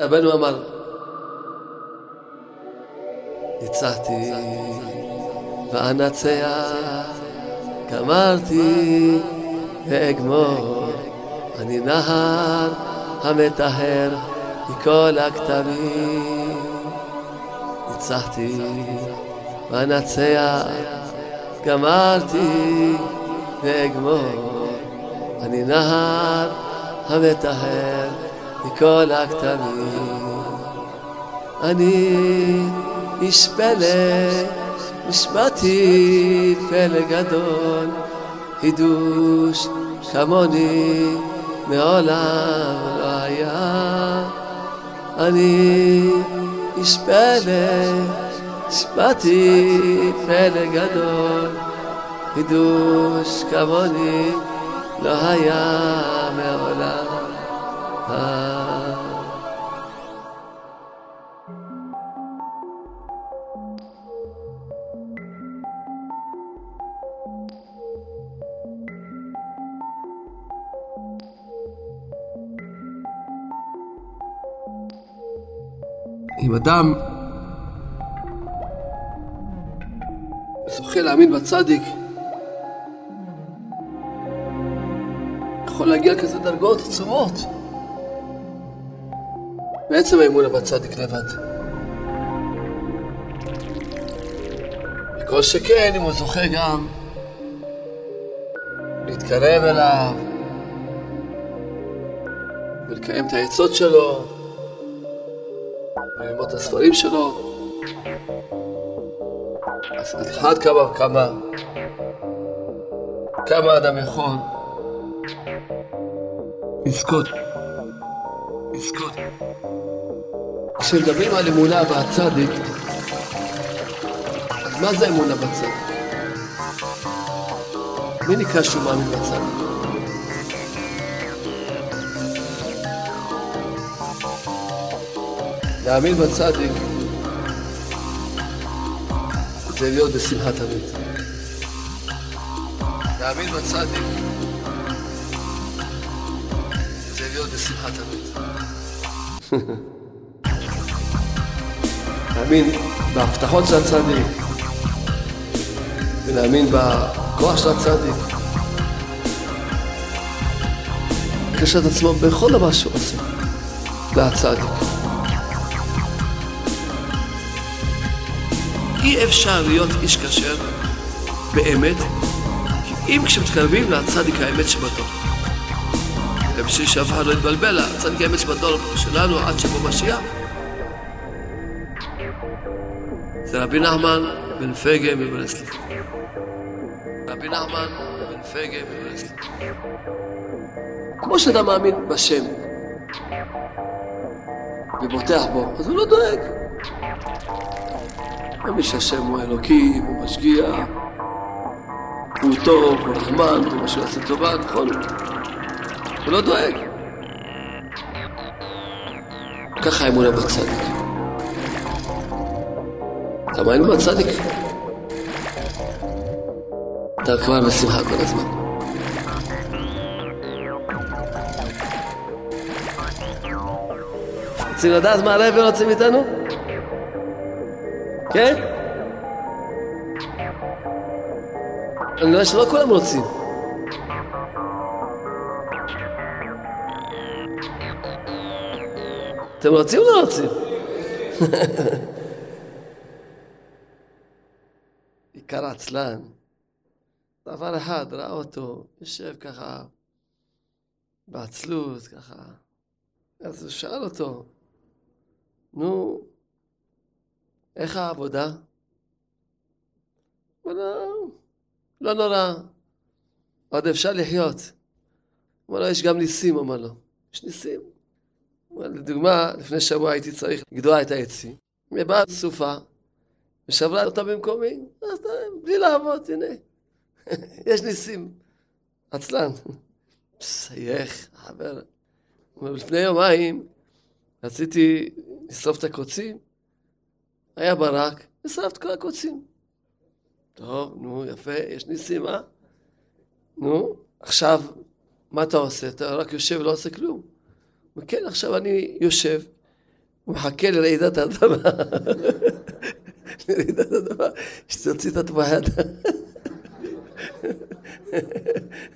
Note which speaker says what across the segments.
Speaker 1: רבנו אמר, ניצחתי ואנצח, גמרתי ואגמור, אני נהר המטהר מכל הכתבים. ניצחתי ואנצח, גמרתי ואגמור, אני נהר המטהר מכל הכתמים. אני איש פלא, נשבעתי פלא גדול, חידוש כמוני מעולם לא היה. אני איש פלא, נשבעתי פלא גדול, חידוש כמוני לא היה מעולם. אם אדם זוכה להאמין בצדיק, יכול להגיע לכזה דרגות עצומות. בעצם האמונה בצדיק לבד. וכל שכן אם הוא זוכה גם להתקרב אליו ולקיים את העצות שלו וללמוד את הספרים שלו אז אחת כמה וכמה כמה אדם יכול לזכות לזכות כשמדברים על אמונה בצדיק, אז מה זה אמונה בצדיק? מי נקרא שהוא מאמין בצדיק? להאמין בצדיק זה להיות בשמחה תמיד. להאמין בצדיק זה להיות בשמחה תמיד. להאמין בהבטחות של הצדיק ולהאמין בכוח של הצדיק. לקשר את עצמו בכל דבר שהוא עושה לצדיק. אי אפשר להיות איש כשר באמת, אם כשמתקרבים לצדיק האמת שבדור. ובשביל שאף אחד לא יתבלבל, הצדיק האמת שבדור שלנו עד שבוא משיח. זה רבי נחמן בן פגה מברסלב. רבי נחמן בן פגה מברסלב. כמו שאתה מאמין בשם ובוטח בו, אז הוא לא דואג. מאמין שהשם הוא אלוקים, הוא משגיח, הוא טוב, הוא נחמן, הוא משהו יעשה טובה, נכון? הוא לא דואג. ככה האמונה בצדיק. אתה מאמין בצדיק? אתה כבר בשמחה כל הזמן. רוצים לדעת מה הרבי רוצים איתנו? כן? אני רואה שלא כולם רוצים. אתם רוצים או לא רוצים? עיקר עצלן, דבר אחד, ראה אותו, יושב ככה בעצלות, ככה. אז הוא שאל אותו, נו, איך העבודה? לא נורא, עוד אפשר לחיות. אמר לו, יש גם ניסים, אמר לו. יש ניסים. לדוגמה, לפני שבוע הייתי צריך לגדוע את העצים. ובאה סופה, ושברה אותה במקומי, אז בלי לעבוד, הנה. יש ניסים. עצלן. סייך, חבר. לפני יומיים רציתי לשרוף את הקוצים, היה ברק, ושרף את כל הקוצים. טוב, נו, יפה, יש ניסים, אה? נו, עכשיו, מה אתה עושה? אתה רק יושב ולא עושה כלום. וכן, עכשיו אני יושב, הוא מחכה לרעידת האדמה. לרעידת האדמה, שתוציא את התבואה.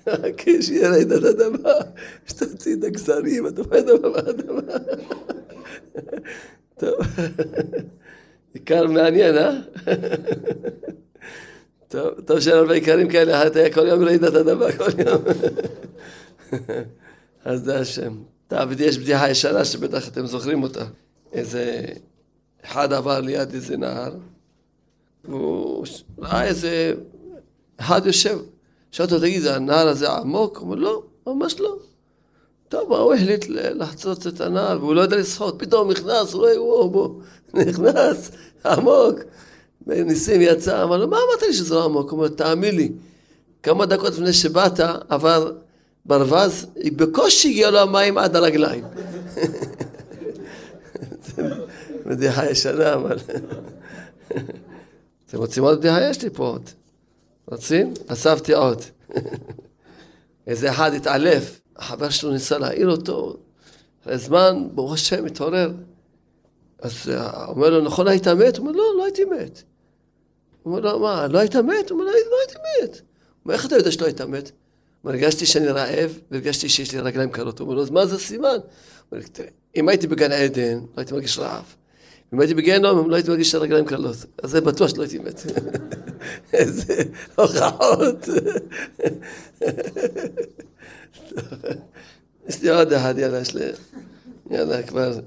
Speaker 1: מחכה שיהיה רעידת אדמה, שתוציא את הגזרים, התבואה אדמה באדמה. טוב, עיקר מעניין, אה? טוב, טוב שאין הרבה עיקרים כאלה, היה כל יום רעידת אדמה, כל יום. אז זה השם. תעבדי, יש בדיחה ישנה שבטח אתם זוכרים אותה. איזה אחד עבר ליד איזה נהר, והוא ראה איזה אחד יושב. שאל אותו, תגיד, הנהר הזה עמוק? הוא אומר, לא, ממש לא. טוב, הוא החליט לחצות את הנהר, והוא לא יודע לשחות. פתאום נכנס, הוא רואה, וואו, בוא, נכנס, עמוק. וניסים יצא, אמר לו, מה אמרת לי שזה לא עמוק? הוא אומר, תאמין לי, כמה דקות לפני שבאת, עבר ברווז, בקושי הגיע לו המים עד הרגליים. בדיחה ישנה, אבל... אתם רוצים עוד בדיחה? יש לי פה עוד. רוצים? אספתי עוד. איזה אחד התעלף, החבר שלו ניסה להעיר אותו, אחרי זמן, ברוך השם, התעורר. אז אה, אומר לו, נכון היית מת? הוא אומר, לא, לא הייתי מת. הוא אומר לו, מה, לא היית מת? הוא אומר, לא, לא הייתי מת. הוא אומר, איך אתה יודע שלא היית מת? הוא אומר, הרגשתי שאני רעב, והרגשתי שיש לי רגליים קרות. הוא אומר לו, אז מה זה סימן? הוא אומר, אם הייתי בגן עדן, לא הייתי מרגיש רעב. אם הייתי בגיהנום, לא הייתי מרגיש את הרגליים קלות. אז זה בטוח שלא הייתי מת. איזה הוכחות. יש לי עוד אחד, יאללה, יש לי... יאללה, כבר...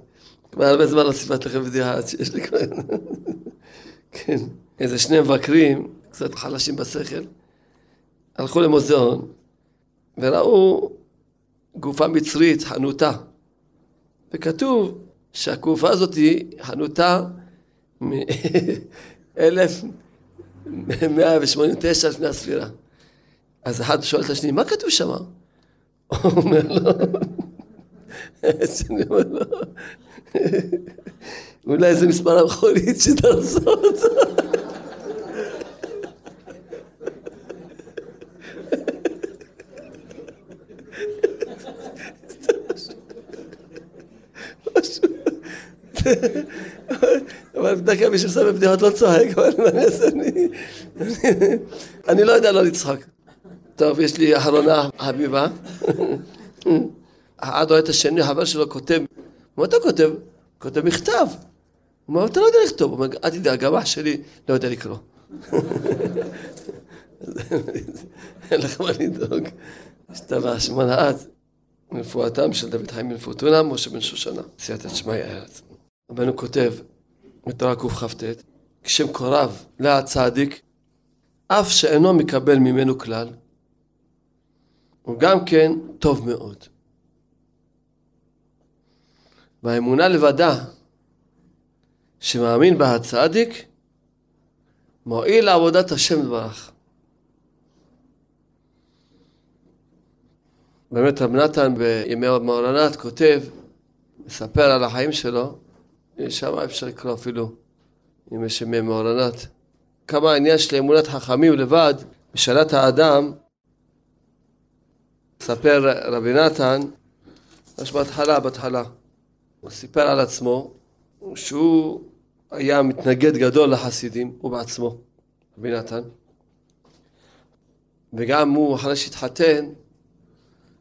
Speaker 1: כבר הרבה זמן לא סיפרתי לכם בדיחה עד שיש לי כבר... כן. איזה שני מבקרים, קצת חלשים בשכל, הלכו למוזיאון וראו גופה מצרית, חנותה. וכתוב שהגופה הזאת חנותה מ-1189 לפני הספירה. אז אחד שואל את השני, מה כתוב שם? הוא אומר לו, השני אומר לו, אולי זה מספר המכונית שתעשו אותו. אבל בדרך כלל מי ששם בבדיחות לא צוחק, אבל מה אני אעשה? אני לא יודע לא לצחוק. טוב, יש לי אחרונה חביבה. אחד רואה את השני, חבר שלו כותב, מה אתה כותב? כותב מכתב. הוא אומר, אתה לא יודע לכתוב. הוא אומר, אל תדאג, גם אח שלי לא יודע לקרוא. אין לך מה לדאוג. השתבח שמונה עד. מרפואתם של דוד חיים בן פורטונה, משה בן שושנה. סייעתא שמיא ארץ. רבנו כותב בתורה קכ"ט, כשם קורב להצדיק, אף שאינו מקבל ממנו כלל, הוא גם כן טוב מאוד. והאמונה לבדה, שמאמין בה הצדיק, מועיל לעבודת השם דברך. באמת רב נתן בימי מאורנת כותב, מספר על החיים שלו, שם אפשר לקרוא אפילו, אם יש ימי מאורנת. כמה העניין של אמונת חכמים לבד, משאלת האדם, מספר רבי נתן, ממש בהתחלה, בהתחלה. הוא סיפר על עצמו שהוא היה מתנגד גדול לחסידים, הוא בעצמו, רבי נתן. וגם הוא, אחרי שהתחתן,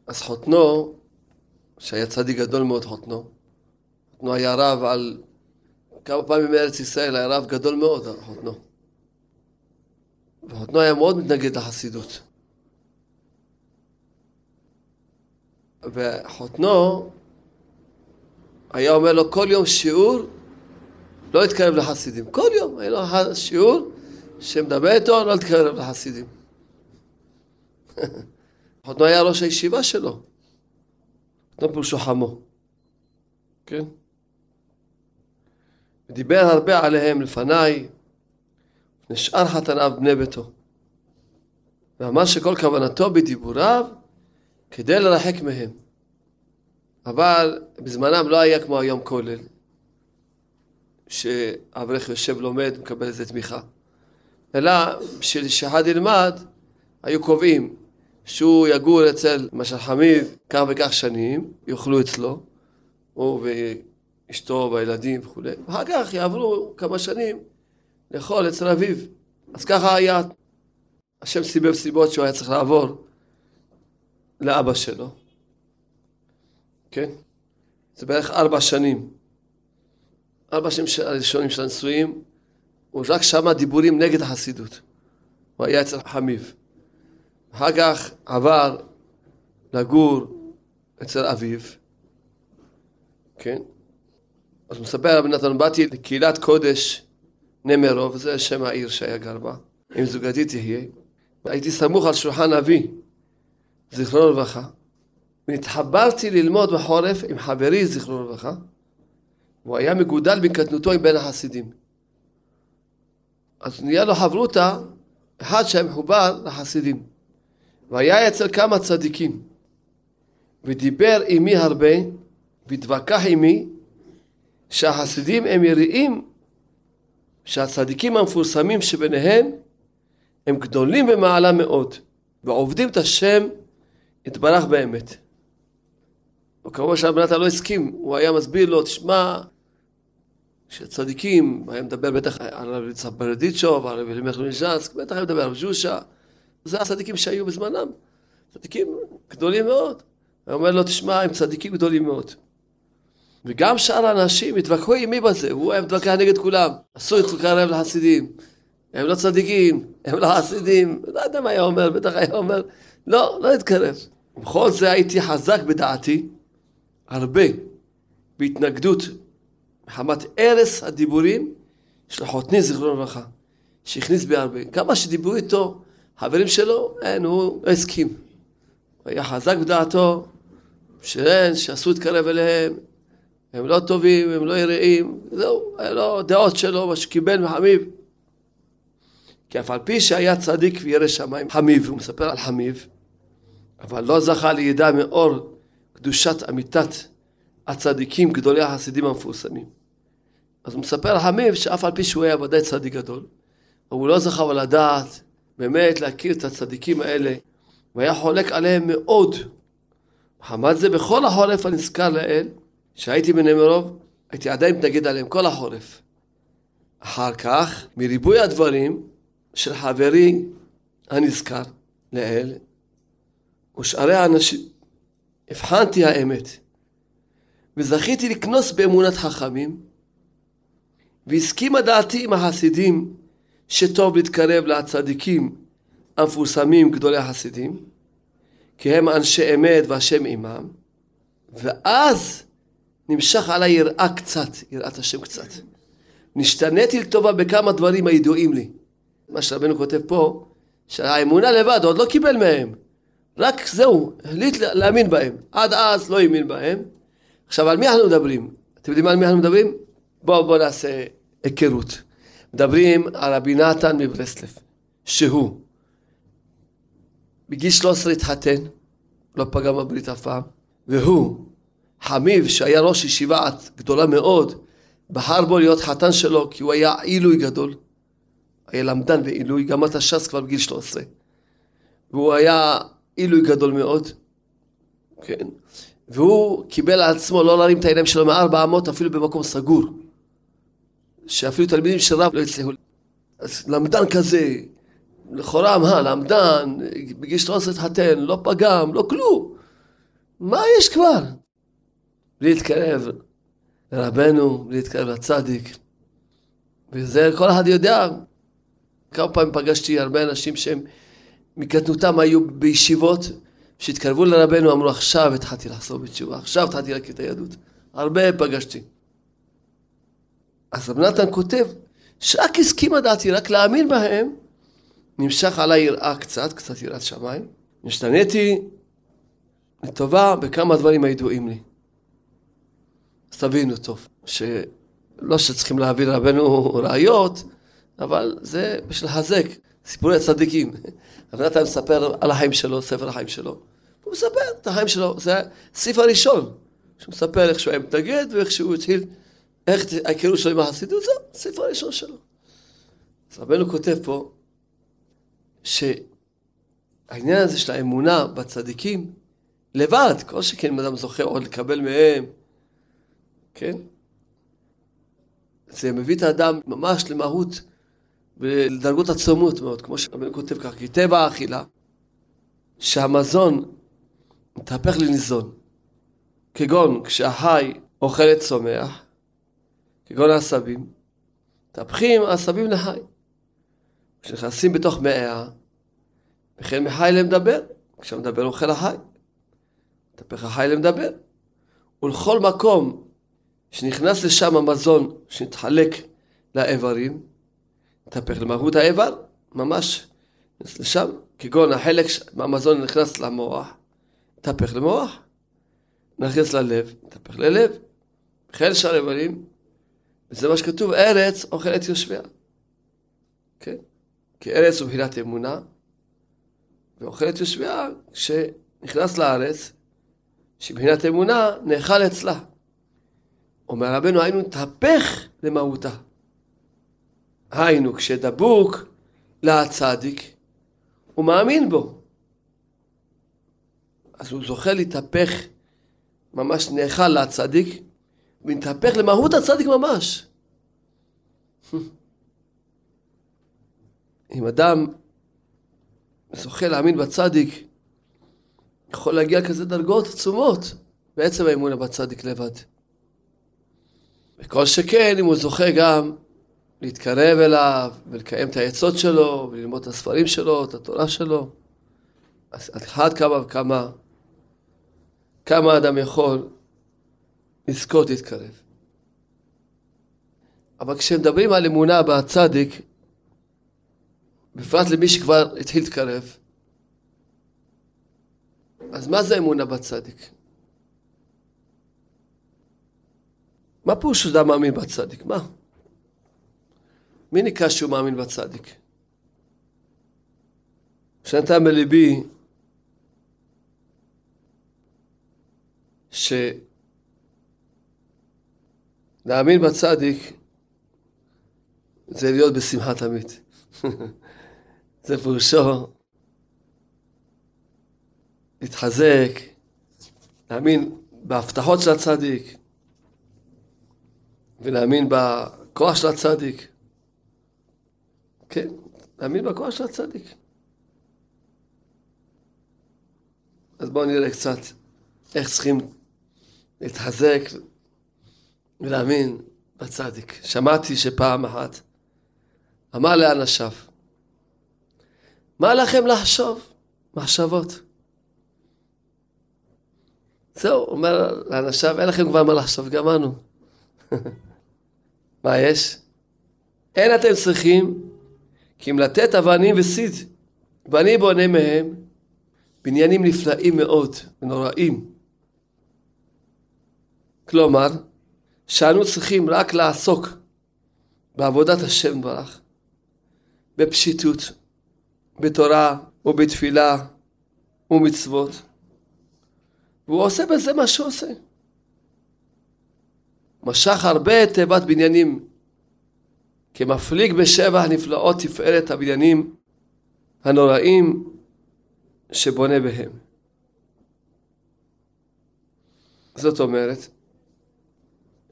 Speaker 1: אז חותנו, שהיה צדיק גדול מאוד חותנו, חותנו היה רב על כמה פעמים מארץ ישראל, היה רב גדול מאוד, חותנו. וחותנו היה מאוד מתנגד לחסידות. וחותנו היה אומר לו כל יום שיעור, לא להתקרב לחסידים. כל יום היה לו שיעור שמדבר איתו, לא להתקרב לחסידים. חותנו היה ראש הישיבה שלו. חותנו פירושו חמו. כן? ודיבר הרבה עליהם לפניי, לפני שאר חתניו בני ביתו. ואמר שכל כוונתו בדיבוריו כדי לרחק מהם. אבל בזמנם לא היה כמו היום כולל, שאברך יושב לומד, מקבל איזה תמיכה. אלא בשביל שאחד ילמד, היו קובעים שהוא יגור אצל משל חמיד כך וכך שנים, יאכלו אצלו, הוא אשתו והילדים וכולי. ואחר כך יעברו כמה שנים לאכול אצל אביו. אז ככה היה, השם סיבב סיבות שהוא היה צריך לעבור לאבא שלו. כן? זה בערך ארבע שנים. ארבע שנים הראשונים של הנישואים, הוא רק שמע דיבורים נגד החסידות. הוא היה אצל חמיב. אחר כך עבר לגור אצל אביו, כן? אז מספר רבי נתן, באתי לקהילת קודש נמרוב, זה שם העיר שהיה גר בה, אם זוגתי תהיה, והייתי סמוך על שולחן אבי, זיכרונו לברכה, ונתחברתי ללמוד בחורף עם חברי, זיכרונו לברכה, הוא היה מגודל בקטנותו עם בין החסידים. אז נהיה לו חברותה, אחד שהיה מחובר לחסידים. והיה אצל כמה צדיקים, ודיבר עמי הרבה, והתווכח עמי, שהחסידים הם יראים שהצדיקים המפורסמים שביניהם הם גדולים במעלה מאוד, ועובדים את השם יתברך באמת. וכמובן שהבנתה לא הסכים, הוא היה מסביר לו, תשמע, שצדיקים, היה מדבר בטח על רבי יצחק על רבי אלימלך מז'נסק, בטח היה מדבר על ז'ושה, זה הצדיקים שהיו בזמנם, צדיקים גדולים מאוד. הוא אומר לו, תשמע, הם צדיקים גדולים מאוד. וגם שאר האנשים התווכחו עם מי בזה, הוא היה מתווכח נגד כולם. אסור להתקרב לחסידים. הם לא צדיקים, הם לא חסידים. לא יודע מה היה אומר, בטח היה אומר, לא, לא להתקרב. ובכל זה הייתי חזק בדעתי, הרבה, בהתנגדות, מחמת הרס הדיבורים של חותני זיכרונו לברכה, שהכניס בי הרבה. כמה שדיברו איתו, חברים שלו, אין, הוא לא הסכים. הוא היה חזק בדעתו, שאין, שאסור להתקרב אליהם, הם לא טובים, הם לא יראים, זהו, היה לו דעות שלו, מה שקיבל מחמיב. כי אף על פי שהיה צדיק וירא שמיים, חמיב, הוא מספר על חמיב, אבל לא זכה לידע מאור קדושת אמיתת הצדיקים, גדולי החסידים המפורסמים. אז הוא מספר על חמיב שאף על פי שהוא היה ודאי צדיק גדול, הוא לא זכה לדעת באמת להכיר את הצדיקים האלה, והיה חולק עליהם מאוד. מחמת זה בכל החורף הנזכר לאל, כשהייתי בנמרוב, הייתי עדיין מתנגד עליהם כל החורף. אחר כך, מריבוי הדברים של חברי הנזכר לאל, ושארי האנשים, הבחנתי האמת, וזכיתי לקנוס באמונת חכמים, והסכימה דעתי עם החסידים שטוב להתקרב לצדיקים המפורסמים גדולי החסידים, כי הם אנשי אמת והשם עמם, ואז נמשך עליי יראה קצת, יראת השם קצת. נשתניתי לטובה בכמה דברים הידועים לי. מה שרבנו כותב פה, שהאמונה לבד עוד לא קיבל מהם. רק זהו, החליט להאמין בהם. עד אז לא האמין בהם. עכשיו, על מי אנחנו מדברים? אתם יודעים על מי אנחנו מדברים? בואו בוא נעשה היכרות. מדברים על רבי נתן מברסלב, שהוא בגיל 13 התחתן, לא פגע בברית אף פעם, והוא חמיב, שהיה ראש ישיבה גדולה מאוד, בחר בו להיות חתן שלו, כי הוא היה עילוי גדול. היה למדן ועילוי, גמר את הש"ס כבר בגיל 13. והוא היה עילוי גדול מאוד, כן. והוא קיבל על עצמו לא להרים את העיניים שלו מארבע אמות אפילו במקום סגור. שאפילו תלמידים של רב לא הצליחו. אז למדן כזה, לכאורה מה, למדן, בגיל 13 התחתן, לא פגם, לא כלום. מה יש כבר? בלי להתקרב לרבנו, בלי להתקרב לצדיק. וזה כל אחד יודע. כמה פעמים פגשתי הרבה אנשים שהם מקטנותם היו בישיבות, שהתקרבו לרבנו, אמרו עכשיו התחלתי לחזור בתשובה, עכשיו התחלתי להכיר את היהדות. הרבה פגשתי. אז רב נתן כותב, שרק הסכימה דעתי, רק להאמין בהם, נמשך עליי יראה קצת, קצת יראת שמיים. נשתניתי לטובה בכמה דברים הידועים לי. תבינו טוב, שלא שצריכים להביא לרבנו ראיות, אבל זה בשביל לחזק סיפורי הצדיקים. רב נתן מספר על החיים שלו, ספר החיים שלו. הוא מספר את החיים שלו, זה הסעיף הראשון. שהוא מספר איך שהוא היה מתנגד ואיך שהוא התחיל, איך ההיכרות שלו עם החסידות, זה הסעיף הראשון שלו. אז רבנו כותב פה, שהעניין הזה של האמונה בצדיקים, לבד, כל שכן אם אדם זוכה עוד לקבל מהם, כן? זה מביא את האדם ממש למהות ולדרגות עצומות מאוד, כמו שהבן כותב כך, כי טבע האכילה, שהמזון מתהפך לניזון, כגון כשהחי אוכל את צומח, כגון העשבים, מתהפכים העשבים לחי. כשנכנסים בתוך מאיה, וכן מחי למדבר, כשהמדבר אוכל החי, מתהפך החי למדבר. ולכל מקום שנכנס לשם המזון שנתחלק לאיברים, מתהפך למהות האיבר, ממש נכנס לשם, כגון החלק מהמזון נכנס למוח, מתהפך למוח, נכנס ללב, מתהפך ללב, חיל שאר איברים, וזה מה שכתוב, ארץ אוכלת יושביה. כן? כי ארץ הוא מבחינת אמונה, ואוכלת יושביה, כשנכנס לארץ, שבחינת אמונה נאכל אצלה. אומר רבנו, היינו נתהפך למהותה. היינו, כשדבוק לצדיק, הוא מאמין בו. אז הוא זוכה להתהפך, ממש נאכל לצדיק, ומתהפך למהות הצדיק ממש. אם אדם זוכה להאמין בצדיק, יכול להגיע כזה דרגות עצומות בעצם האמונה בצדיק לבד. וכל שכן אם הוא זוכה גם להתקרב אליו ולקיים את העצות שלו וללמוד את הספרים שלו, את התורה שלו. אז אחת כמה וכמה, כמה אדם יכול לזכות להתקרב. אבל כשמדברים על אמונה בצדיק, בפרט למי שכבר התחיל להתקרב, אז מה זה אמונה בצדיק? מה פירוש שאדם מאמין בצדיק? מה? מי נקרא שהוא מאמין בצדיק? שנתן בליבי שלהאמין בצדיק זה להיות בשמחה תמיד. זה פירושו להתחזק, להאמין בהבטחות של הצדיק ולהאמין בכוח של הצדיק. כן, להאמין בכוח של הצדיק. אז בואו נראה קצת איך צריכים להתחזק ולהאמין בצדיק. שמעתי שפעם אחת אמר לאנשיו, מה לכם לחשוב? מחשבות. זהו, אומר לאנשיו, אין לכם כבר מה לחשוב, גמרנו. מה יש? אין אתם צריכים כי אם לתת אבנים וסיד, ואני בונה מהם בניינים נפלאים מאוד ונוראים. כלומר, שאנו צריכים רק לעסוק בעבודת השם ברך, בפשיטות, בתורה ובתפילה ומצוות, והוא עושה בזה מה שהוא עושה. משך הרבה תיבת בניינים כמפליג בשבע הנפלאות תפארת הבניינים הנוראים שבונה בהם. זאת אומרת,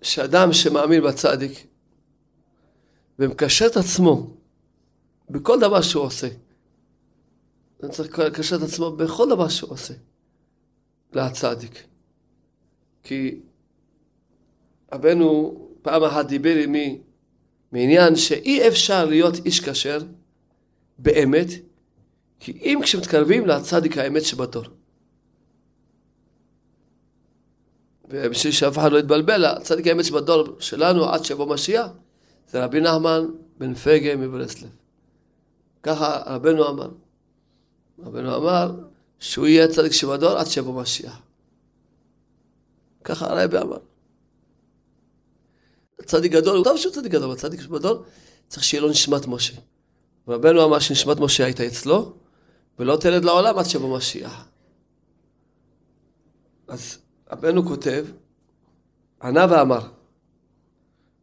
Speaker 1: שאדם שמאמין בצדיק ומקשר את עצמו בכל דבר שהוא עושה, הוא צריך לקשר את עצמו בכל דבר שהוא עושה לצדיק. כי אבנו פעם אחת דיבר עמי מעניין שאי אפשר להיות איש כשר באמת, כי אם כשמתקרבים לצדיק האמת שבתור. ובשביל שאף אחד לא יתבלבל, הצדיק האמת שבדור שלנו עד שיבוא משיח, זה רבי נחמן בן פגה מברסלב. ככה רבנו אמר. רבנו אמר שהוא יהיה צדיק שבדור עד שיבוא משיח. ככה הרבי אמר. צדיק גדול, טוב שהוא צדיק גדול, אבל צדיק גדול צריך שיהיה לו נשמת משה. רבנו אמר שנשמת משה הייתה אצלו, ולא תלד לעולם עד שבוא משיח. אז רבנו כותב, ענה ואמר,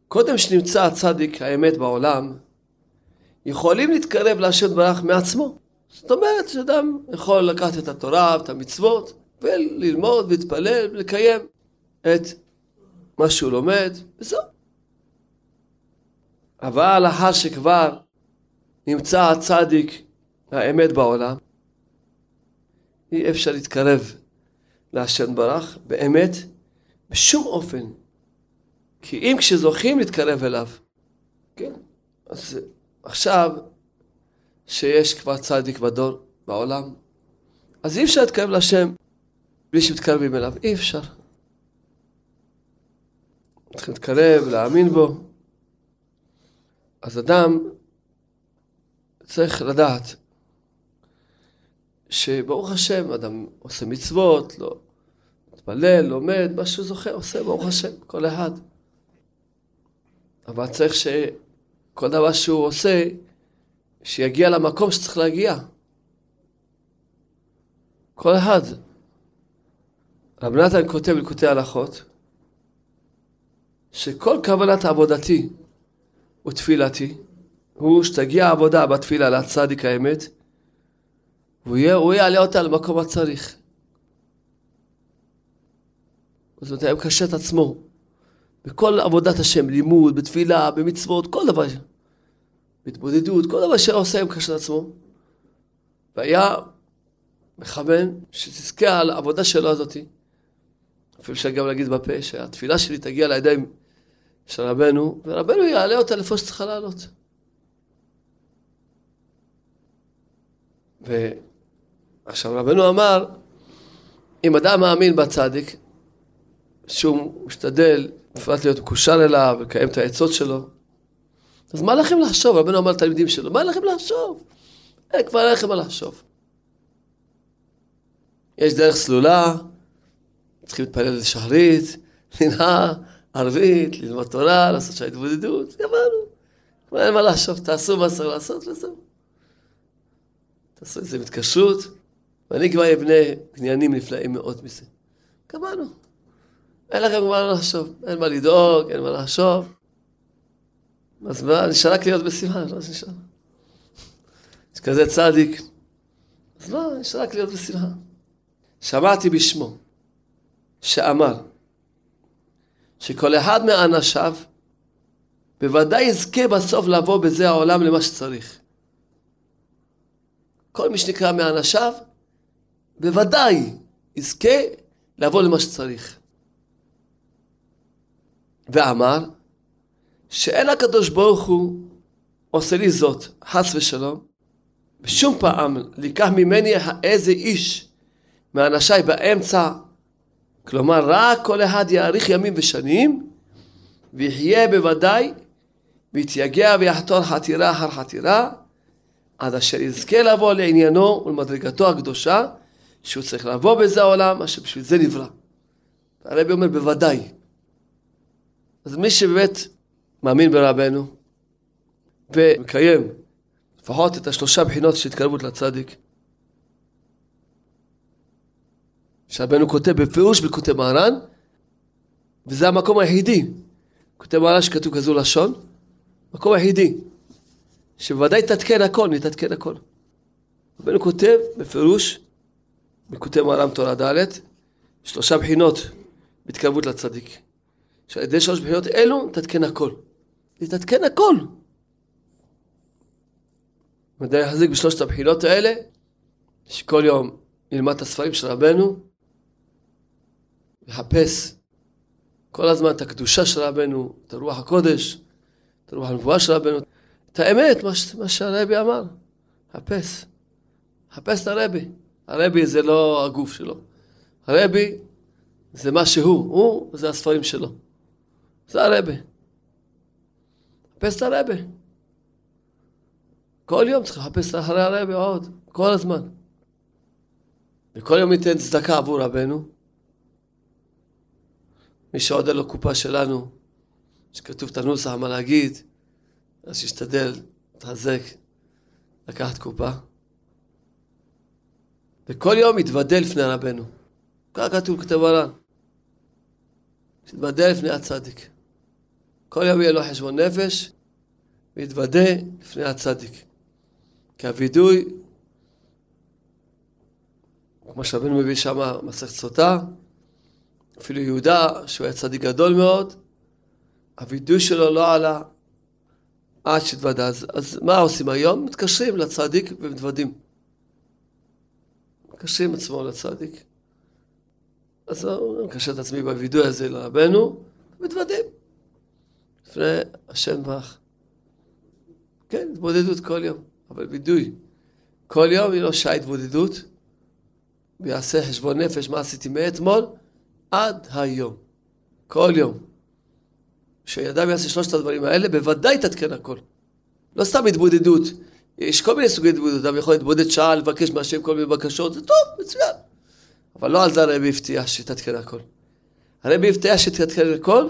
Speaker 1: קודם שנמצא הצדיק האמת בעולם, יכולים להתקרב להשם ברך מעצמו. זאת אומרת שאדם יכול לקחת את התורה ואת המצוות וללמוד ולהתפלל ולקיים את מה שהוא לומד, וזהו. אבל לאחר שכבר נמצא הצדיק האמת בעולם, אי אפשר להתקרב להשם ברך באמת בשום אופן. כי אם כשזוכים להתקרב אליו, כן, אז עכשיו שיש כבר צדיק בדור בעולם, אז אי אפשר להתקרב להשם בלי שמתקרבים אליו, אי אפשר. צריכים להתקרב, להאמין בו. אז אדם צריך לדעת שברוך השם, אדם עושה מצוות, לא מתפלל, לומד, מה שהוא זוכר, עושה, ברוך השם, כל אחד. אבל צריך שכל דבר שהוא עושה, שיגיע למקום שצריך להגיע. כל אחד. רב נתן כותב לקוטי הלכות, שכל כוונת עבודתי ותפילתי, הוא שתגיע העבודה בתפילה לצדיק האמת, והוא יעלה אותה למקום הצריך. זאת אומרת, הוא מקשר את עצמו בכל עבודת השם, לימוד, בתפילה, במצוות, כל דבר, בהתבודדות, כל דבר שעושה הוא מקשר את עצמו. והיה מכוון שתזכה על העבודה שלו הזאתי. אפילו אפשר גם להגיד בפה שהתפילה שלי תגיע לידיים של רבנו, ורבנו יעלה אותה לאיפה שצריכה לעלות. ועכשיו רבנו אמר, אם אדם מאמין בצדיק, שהוא משתדל בפרט להיות מקושר אליו, לקיים את העצות שלו, אז מה לכם לחשוב? רבנו אמר לתלמידים שלו, מה לכם לחשוב? אין כבר לכם מה לחשוב. יש דרך סלולה, צריכים להתפלל לשחרית, מנהר, ערבית, ללמוד תורה, לעשות שם התבודדות, גמרנו. כבר אין מה לחשוב, תעשו מה צריך לעשות וזהו. תעשו איזה מתקשרות, ואני כבר אבנה בניינים נפלאים מאוד מזה. גמרנו. אין לכם מה לחשוב, אין מה לדאוג, אין מה לחשוב. אז מה, נשאר רק להיות בשמחה, לא נשאר. יש כזה צדיק. אז לא, נשאר רק להיות בשמחה. שמעתי בשמו, שאמר, שכל אחד מאנשיו בוודאי יזכה בסוף לבוא בזה העולם למה שצריך. כל מי שנקרא מאנשיו, בוודאי יזכה לבוא למה שצריך. ואמר, שאין הקדוש ברוך הוא עושה לי זאת, חס ושלום, בשום פעם לקח ממני איזה איש מאנשיי באמצע כלומר, רק כל אחד יאריך ימים ושנים, ויחיה בוודאי, ויתייגע ויחתור חתירה אחר חתירה, עד אשר יזכה לבוא לעניינו ולמדרגתו הקדושה, שהוא צריך לבוא בזה העולם, אשר בשביל זה נברא. הרבי אומר בוודאי. אז מי שבאמת מאמין ברבנו, ומקיים לפחות את השלושה בחינות של התקרבות לצדיק, שרבנו כותב בפירוש בקוטי מהר"ן, וזה המקום היחידי. כותב מהר"ן שכתוב כזו לשון, מקום היחידי, שבוודאי תתקן הכל, נתעדכן הכל. רבנו כותב בפירוש, בקוטי מהר"ן תורה ד', שלושה בחינות בהתקרבות לצדיק. שעל ידי שלוש בחינות אלו תתקן הכל. נתעדכן הכל. ודאי יחזיק בשלושת הבחינות האלה, שכל יום נלמד את הספרים של רבנו, לחפש כל הזמן את הקדושה של רבנו, את הרוח הקודש, את הרוח הנבואה של רבנו, את האמת, מה, מה שהרבי אמר, חפש, חפש את הרבי. הרבי זה לא הגוף שלו, הרבי זה מה שהוא, הוא זה הספרים שלו, זה הרבי. חפש את הרבי. כל יום צריך לחפש אחרי הרבי עוד, כל הזמן. וכל יום ניתן צדקה עבור רבנו, מי שעוד אין לו קופה שלנו, שכתוב את הנוסח מה להגיד, אז שישתדל, תחזק, לקחת קופה. וכל יום יתוודה לפני רבנו. כך כתוב כתב הר"ן. שיתוודה לפני הצדיק. כל יום יהיה לו חשבון נפש, ויתוודה לפני הצדיק. כי הווידוי, כמו שרבנו מביא שם מסכת סוטה, אפילו יהודה, שהוא היה צדיק גדול מאוד, הווידוי שלו לא עלה עד שהתוודה. אז, אז מה עושים היום? מתקשרים לצדיק ומתוודים. מתקשרים עצמו לצדיק. אז אני מקשר את עצמי בווידוי הזה לרבנו, מתוודים. לפני השם ברך. כן, התבודדות כל יום, אבל וידוי. כל יום היא לא שעה התבודדות, ויעשה חשבון נפש מה עשיתי מאתמול עד היום. כל יום. כשאדם יעשה שלושת הדברים האלה, בוודאי תתקן הכל. לא סתם התבודדות. יש כל מיני סוגי התבודדות, אדם יכול להתבודד שעה, לבקש מהשם כל מיני בקשות, זה טוב, מצוין. אבל לא על זה הרבי הבטיח שתתקן הכל. הרבי הבטיח שתתקן הכל,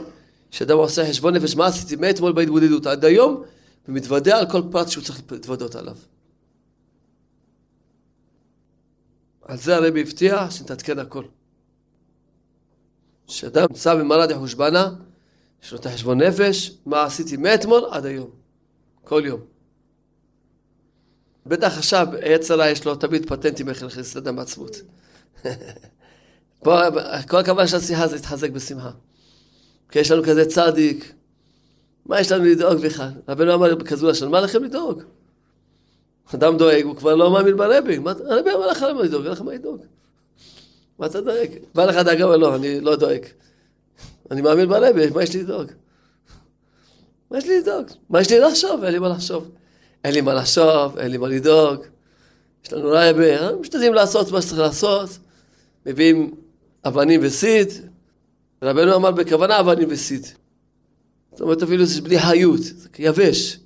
Speaker 1: שאדם עושה חשבון נפש, מה עשיתי מאתמול בהתבודדות עד היום, ומתוודה על כל פרט שהוא צריך להתוודות עליו. על זה הרבי הבטיח שתתקן הכל. שאדם נמצא במרא דחושבנה, יש לו את החשבון נפש, מה עשיתי מאתמול עד היום. כל יום. בטח עכשיו יצרה יש לו תמיד פטנטים איך להכניס אדם בעצמות. פה כל הכוונה של השיחה זה להתחזק בשמחה. כי יש לנו כזה צדיק, מה יש לנו לדאוג בכלל? רבנו אמר בכזו לשון, מה לכם לדאוג? אדם דואג, הוא כבר לא מאמין ברבי. הרבי אמר לך למה לדאוג, אין לך מה לדאוג. מה אתה דואג? בא לך דאגה, אבל לא, אני לא דואג. אני מאמין ברבי, מה יש לי לדאוג? מה יש לי לדאוג? מה יש לי לחשוב? אין לי מה לחשוב. אין לי מה לחשוב, אין לי מה לדאוג. יש לנו רבי, אה? משתדלים לעשות מה שצריך לעשות. מביאים אבנים וסיד. רבנו אמר בכוונה אבנים וסיד. זאת אומרת אפילו זה בלי חיות, זה יבש.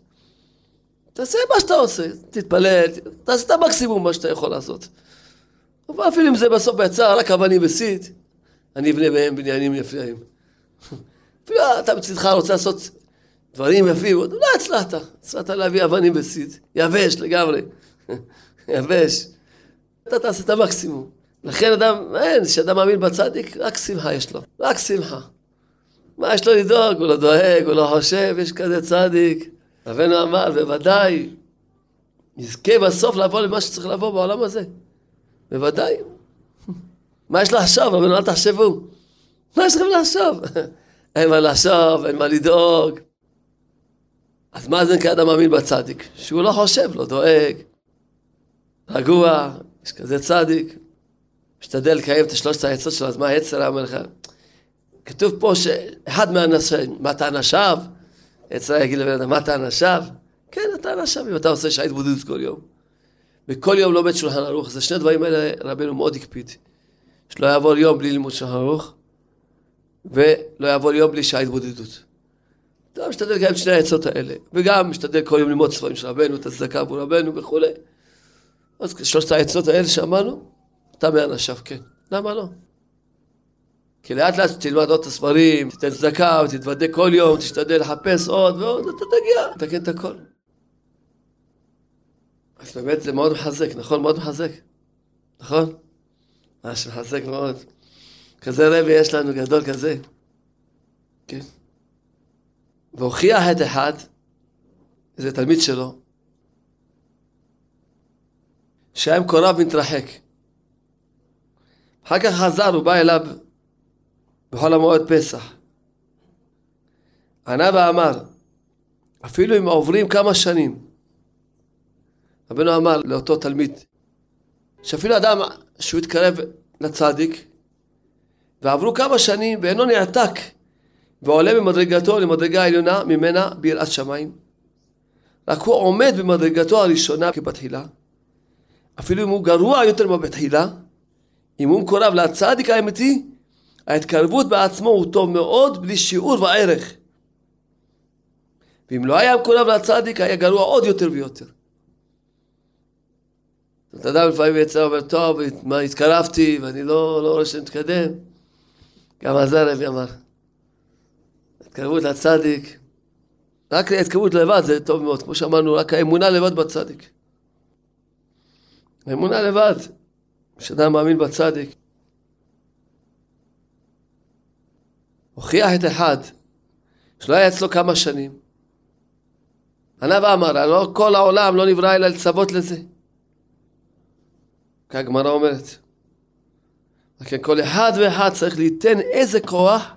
Speaker 1: תעשה מה שאתה עושה, תתפלל, תעשה את המקסימום מה שאתה יכול לעשות. אבל אפילו אם זה בסוף יצא רק אבנים וסיד, אני אבנה בהם בניינים יפים. אפילו אתה מצדך רוצה לעשות דברים יפים, לא הצלחת, הצלחת להביא אבנים וסיד, יבש לגמרי, יבש. אתה תעשה את המקסימום. לכן אדם, אין, כשאדם מאמין בצדיק, רק שמחה יש לו, רק שמחה. מה יש לו לדאוג? הוא לא דואג, הוא לא חושב, יש כזה צדיק. רבנו אמר, בוודאי, יזכה בסוף לבוא למה שצריך לבוא בעולם הזה. בוודאי. מה יש לחשוב? רבנו, אל תחשבו. מה יש לכם לחשוב? אין מה לחשוב, אין מה לדאוג. אז מה זה נקרא אדם מאמין בצדיק? שהוא לא חושב, לא דואג, רגוע, יש כזה צדיק. משתדל לקיים את שלושת העצות שלו, אז מה העצר אומר לך? כתוב פה שאחד מהאנשים, מה אתה אנשיו? עצר יגיד לבן אדם, מה אתה אנשיו? כן, אתה אנשיו, אם אתה עושה שעה התבודדות כל יום. וכל יום לומד שולחן ערוך, זה שני דברים האלה רבנו מאוד הקפיד. שלא יעבור יום בלי לימוד שולחן ערוך, ולא יעבור יום בלי שעה התבודדות. אתה משתדל לקיים שני העצות האלה, וגם משתדל כל יום ללמוד ספרים של רבנו, את הצדקה עבור רבנו וכולי. אז שלושת העצות האלה שאמרנו, אתה מאנשיו, כן. למה לא? כי לאט לאט תלמד עוד את הספרים, תיתן צדקה ותתוודה כל יום, תשתדל לחפש עוד ועוד, אתה תגיע, תתקן את הכל. אז באמת זה מאוד מחזק, נכון? מאוד מחזק. נכון? ממש מחזק מאוד. כזה רבי יש לנו גדול כזה. כן. והוכיח את אחד, איזה תלמיד שלו, שהיה מקורב מתרחק. אחר כך חזר, הוא בא אליו בחול המועד פסח. ענה ואמר, אפילו אם עוברים כמה שנים, רבנו אמר לאותו תלמיד, שאפילו אדם שהוא התקרב לצדיק, ועברו כמה שנים ואינו נעתק, ועולה במדרגתו למדרגה העליונה ממנה ביראת שמיים, רק הוא עומד במדרגתו הראשונה כבתחילה, אפילו אם הוא גרוע יותר מבתחילה, אם הוא מקורב לצדיק האמיתי, ההתקרבות בעצמו הוא טוב מאוד, בלי שיעור וערך. ואם לא היה מקורב לצדיק, היה גרוע עוד יותר ויותר. זאת אדם לפעמים יצא ואומר, טוב, התקרבתי, ואני לא, לא רואה מתקדם. גם על זה הרבי אמר. התקרבות לצדיק, רק התקרבות לבד זה טוב מאוד, כמו שאמרנו, רק האמונה לבד בצדיק. האמונה לבד, כשאדם מאמין בצדיק, הוכיח את אחד, שלא היה אצלו כמה שנים. ענה ואמר, לא כל העולם לא נברא אלא לצוות לזה. כך הגמרא אומרת. לכן כל אחד ואחד צריך ליתן איזה כוח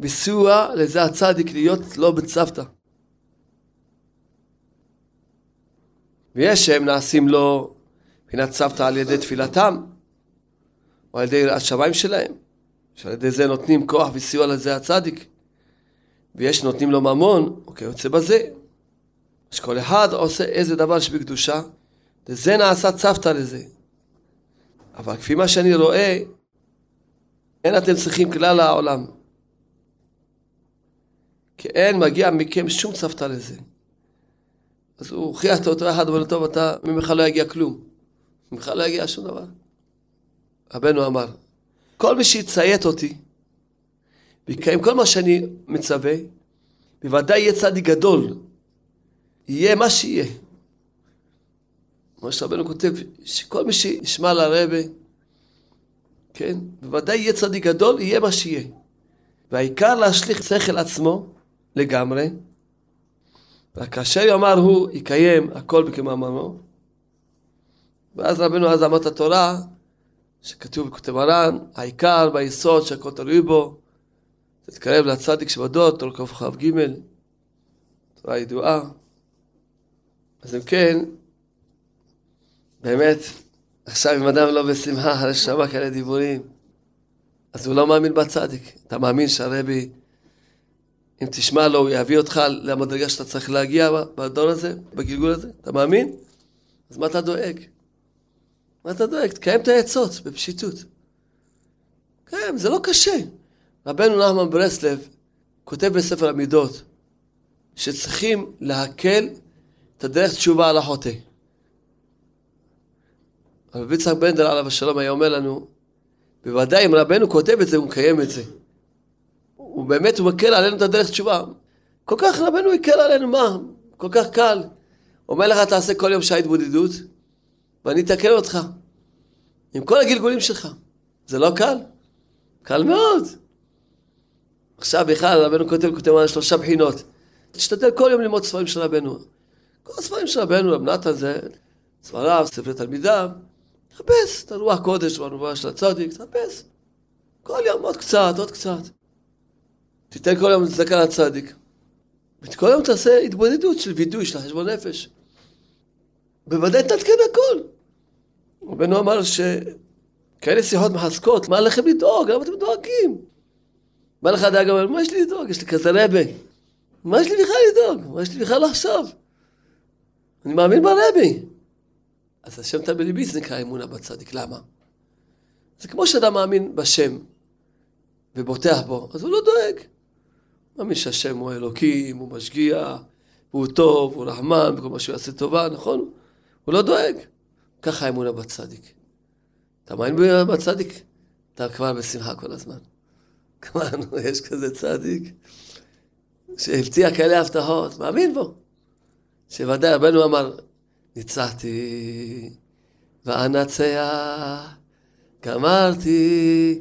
Speaker 1: וסיוע לזה הצדיק להיות לא בצוותא. ויש שהם נעשים לו מבחינת צוותא על ידי תפילתם, או על ידי יראת שמיים שלהם, שעל ידי זה נותנים כוח וסיוע לזה הצדיק. ויש נותנים לו ממון, או כיוצא בזה. שכל אחד עושה איזה דבר שבקדושה, וזה נעשה צוותא לזה. אבל כפי מה שאני רואה, אין אתם צריכים כלל העולם. כי אין מגיע מכם שום צוותא לזה. אז הוא הוכיח את אותו אחד, אבל טוב, אתה, ממך לא יגיע כלום. ממך לא יגיע שום דבר. רבנו אמר, כל מי שיציית אותי, ויקיים כל מה שאני מצווה, בוודאי יהיה צדיק גדול. יהיה מה שיהיה. מה שרבנו כותב, שכל מי שישמע לרבה, כן, בוודאי יהיה צדיק גדול, יהיה מה שיהיה. והעיקר להשליך שכל עצמו לגמרי, רק כאשר יאמר הוא, יקיים הכל בכמאמרו. ואז רבנו אז אמר את התורה, שכתוב בכותב מרן, העיקר ביסוד שהכל תלוי בו, תתקרב לצדיק שבדוד, תור כ"ג, תורה ידועה. אז אם כן, באמת, עכשיו אם אדם לא בשמחה, אחרי ששמע כאלה דיבורים, אז הוא לא מאמין בצדיק. אתה מאמין שהרבי, אם תשמע לו, הוא יביא אותך למדרגה שאתה צריך להגיע בדור הזה, בגלגול הזה? אתה מאמין? אז מה אתה דואג? מה אתה דואג? תקיים את העצות בפשיטות. כן, זה לא קשה. רבנו נחמן ברסלב כותב בספר המידות שצריכים להקל את הדרך תשובה על החוטא. אבל יצחק בנדל עליו השלום היה אומר לנו, בוודאי אם רבנו כותב את זה, הוא מקיים את זה. הוא באמת, מקל עלינו את הדרך תשובה. כל כך רבנו יקל עלינו, מה? כל כך קל. אומר לך, תעשה כל יום שעה התבודדות, ואני אתקן אותך. עם כל הגלגולים שלך. זה לא קל? קל מאוד. עכשיו בכלל רבנו כותב, כותב על שלושה בחינות. תשתדל כל יום ללמוד ספרים של רבנו. כל הספרים של רבנו, רב נתן זה ספריו, ספרי תלמידיו. תחפש את הרוח קודש והנבואה של הצדיק, תחפש. כל יום עוד קצת, עוד קצת. תיתן כל יום צדקה לצדיק. וכל יום תעשה התבודדות של וידוי של החשבון נפש. בוודאי תתקן הכל. רבנו אמר שכאלה שיחות מחזקות, מה לכם לדאוג? למה אתם דואגים? בא לך דאגה, מה יש לי לדאוג? יש לי כזה רבה. מה יש לי בכלל לדאוג? מה יש לי בכלל לחשוב? אני מאמין ברבי. אז השם תל בליבי זה נקרא אמונה בצדיק. למה? זה כמו שאדם מאמין בשם ובוטח בו, אז הוא לא דואג. מאמין שהשם הוא אלוקים, הוא משגיח, הוא טוב, הוא רחמן, וכל מה שהוא יעשה טובה, נכון? הוא לא דואג. ככה האמונה בצדיק. אתה מאמין בצדיק? אתה כבר בשמחה כל הזמן. כבר, יש כזה צדיק שהבטיח כאלה הבטחות, מאמין בו. שוודאי רבנו אמר, ניצחתי ואנצח, גמרתי